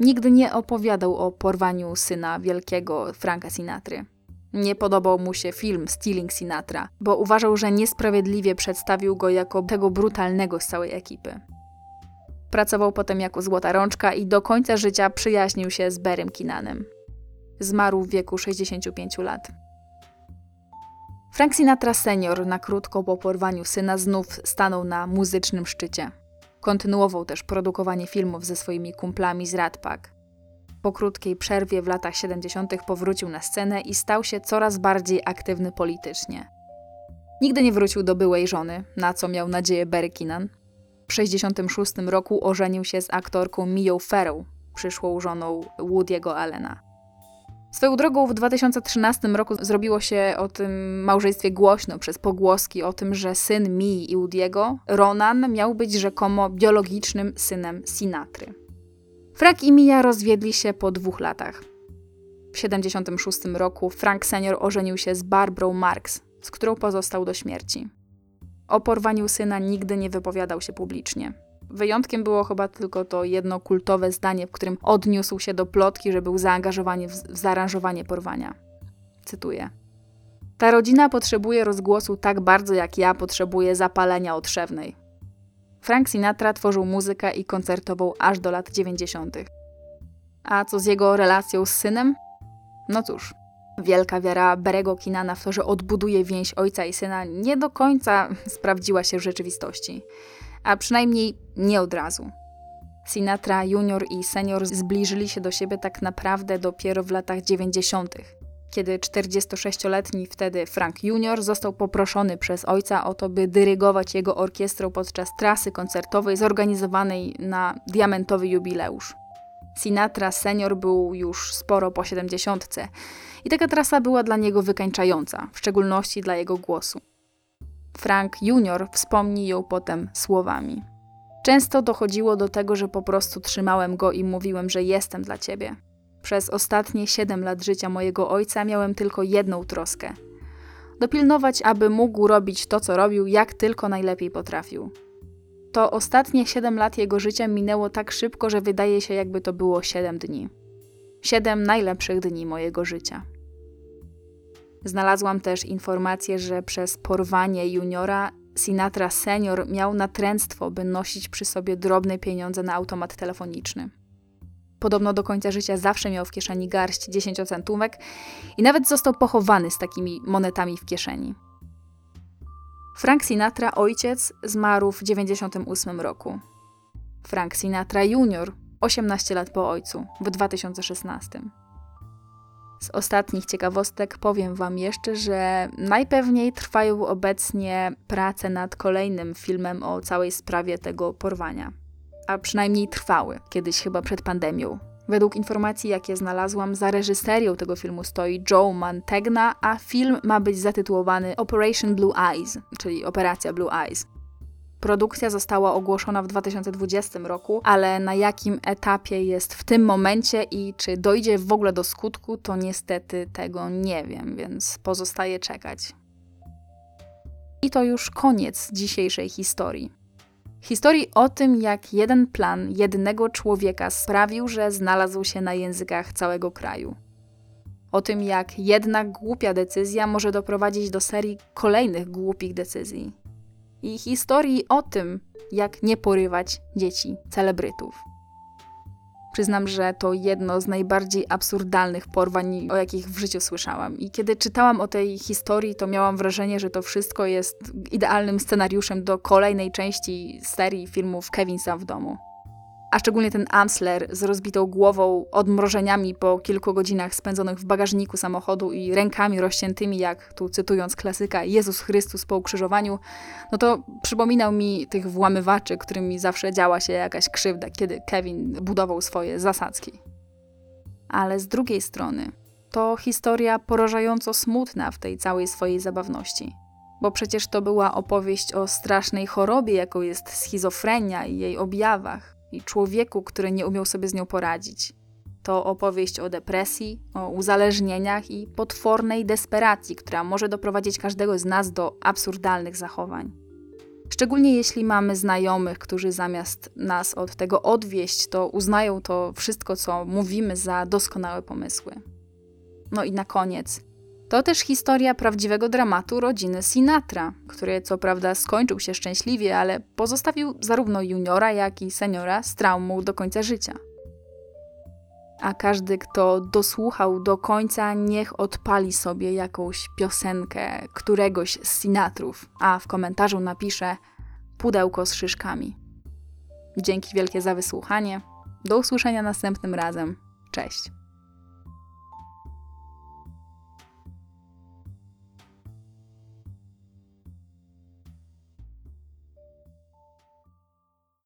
[SPEAKER 1] Nigdy nie opowiadał o porwaniu syna wielkiego Franka Sinatry. Nie podobał mu się film Stealing Sinatra, bo uważał, że niesprawiedliwie przedstawił go jako tego brutalnego z całej ekipy. Pracował potem jako złota rączka i do końca życia przyjaźnił się z Berem Kinanem. Zmarł w wieku 65 lat. Frank Sinatra senior na krótko po porwaniu syna znów stanął na muzycznym szczycie. Kontynuował też produkowanie filmów ze swoimi kumplami z Rat Pack. Po krótkiej przerwie w latach 70. powrócił na scenę i stał się coraz bardziej aktywny politycznie. Nigdy nie wrócił do byłej żony, na co miał nadzieję Barry Keenan. W 1966 roku ożenił się z aktorką Mią Farrow, przyszłą żoną Woody'ego Allena. Swoją drogą w 2013 roku zrobiło się o tym małżeństwie głośno przez pogłoski o tym, że syn Mii i Woody'ego, Ronan, miał być rzekomo biologicznym synem Sinatry. Frank i Mia rozwiedli się po dwóch latach. W 1976 roku Frank senior ożenił się z Barbrą Marks, z którą pozostał do śmierci. O porwaniu syna nigdy nie wypowiadał się publicznie. Wyjątkiem było chyba tylko to jedno kultowe zdanie, w którym odniósł się do plotki, że był zaangażowany w, zaaranżowanie porwania. Cytuję. Ta rodzina potrzebuje rozgłosu tak bardzo, jak ja potrzebuję zapalenia odszewnej. Frank Sinatra tworzył muzykę i koncertował aż do lat 90. A co z jego relacją z synem? No cóż, wielka wiara Berego Kinana w to, że odbuduje więź ojca i syna, nie do końca sprawdziła się w rzeczywistości a przynajmniej nie od razu. Sinatra junior i senior zbliżyli się do siebie tak naprawdę dopiero w latach 90., kiedy 46-letni wtedy Frank Junior został poproszony przez ojca o to, by dyrygować jego orkiestrą podczas trasy koncertowej zorganizowanej na diamentowy jubileusz. Sinatra senior był już sporo po 70 i taka trasa była dla niego wykańczająca, w szczególności dla jego głosu. Frank Junior wspomni ją potem słowami. Często dochodziło do tego, że po prostu trzymałem go i mówiłem, że jestem dla ciebie. Przez ostatnie 7 lat życia mojego ojca miałem tylko jedną troskę. Dopilnować, aby mógł robić to, co robił, jak tylko najlepiej potrafił. To ostatnie 7 lat jego życia minęło tak szybko, że wydaje się, jakby to było 7 dni. 7 najlepszych dni mojego życia. Znalazłam też informację, że przez porwanie juniora Sinatra senior miał natręctwo, by nosić przy sobie drobne pieniądze na automat telefoniczny. Podobno do końca życia zawsze miał w kieszeni garść dziesięciocentówek i nawet został pochowany z takimi monetami w kieszeni. Frank Sinatra, ojciec, zmarł w 98 roku. Frank Sinatra Jr., 18 lat po ojcu, w 2016. Z ostatnich ciekawostek powiem Wam jeszcze, że najpewniej trwają obecnie prace nad kolejnym filmem o całej sprawie tego porwania. A przynajmniej trwały, kiedyś chyba przed pandemią. Według informacji, jakie znalazłam, za reżyserią tego filmu stoi Joe Mantegna, a film ma być zatytułowany Operation Blue Eyes, czyli Operacja Blue Eyes. Produkcja została ogłoszona w 2020 roku, ale na jakim etapie jest w tym momencie i czy dojdzie w ogóle do skutku, to niestety tego nie wiem, więc pozostaje czekać. I to już koniec dzisiejszej historii. Historii o tym, jak jeden plan jednego człowieka sprawił, że znalazł się na językach całego kraju. O tym, jak jedna głupia decyzja może doprowadzić do serii kolejnych głupich decyzji i historii o tym, jak nie porywać dzieci celebrytów. Przyznam, że to jedno z najbardziej absurdalnych porwań, o jakich w życiu słyszałam. I kiedy czytałam o tej historii, to miałam wrażenie, że to wszystko jest idealnym scenariuszem do kolejnej części serii filmów Kevin sam w domu a szczególnie ten Amsler z rozbitą głową, odmrożeniami po kilku godzinach spędzonych w bagażniku samochodu i rękami rozciętymi, jak tu cytując klasyka Jezus Chrystus po ukrzyżowaniu, no to przypominał mi tych włamywaczy, którymi zawsze działa się jakaś krzywda, kiedy Kevin budował swoje zasadzki. Ale z drugiej strony, to historia porażająco smutna w tej całej swojej zabawności. Bo przecież to była opowieść o strasznej chorobie, jaką jest schizofrenia i jej objawach i człowieku, który nie umiał sobie z nią poradzić. To opowieść o depresji, o uzależnieniach i potwornej desperacji, która może doprowadzić każdego z nas do absurdalnych zachowań. Szczególnie jeśli mamy znajomych, którzy zamiast nas od tego odwieść, to uznają to wszystko, co mówimy, za doskonałe pomysły. No i na koniec, to też historia prawdziwego dramatu rodziny Sinatra, który co prawda skończył się szczęśliwie, ale pozostawił zarówno juniora, jak i seniora z traumą do końca życia. A każdy, kto dosłuchał do końca, niech odpali sobie jakąś piosenkę któregoś z Sinatrów, a w komentarzu napisze pudełko z szyszkami. Dzięki wielkie za wysłuchanie. Do usłyszenia następnym razem. Cześć.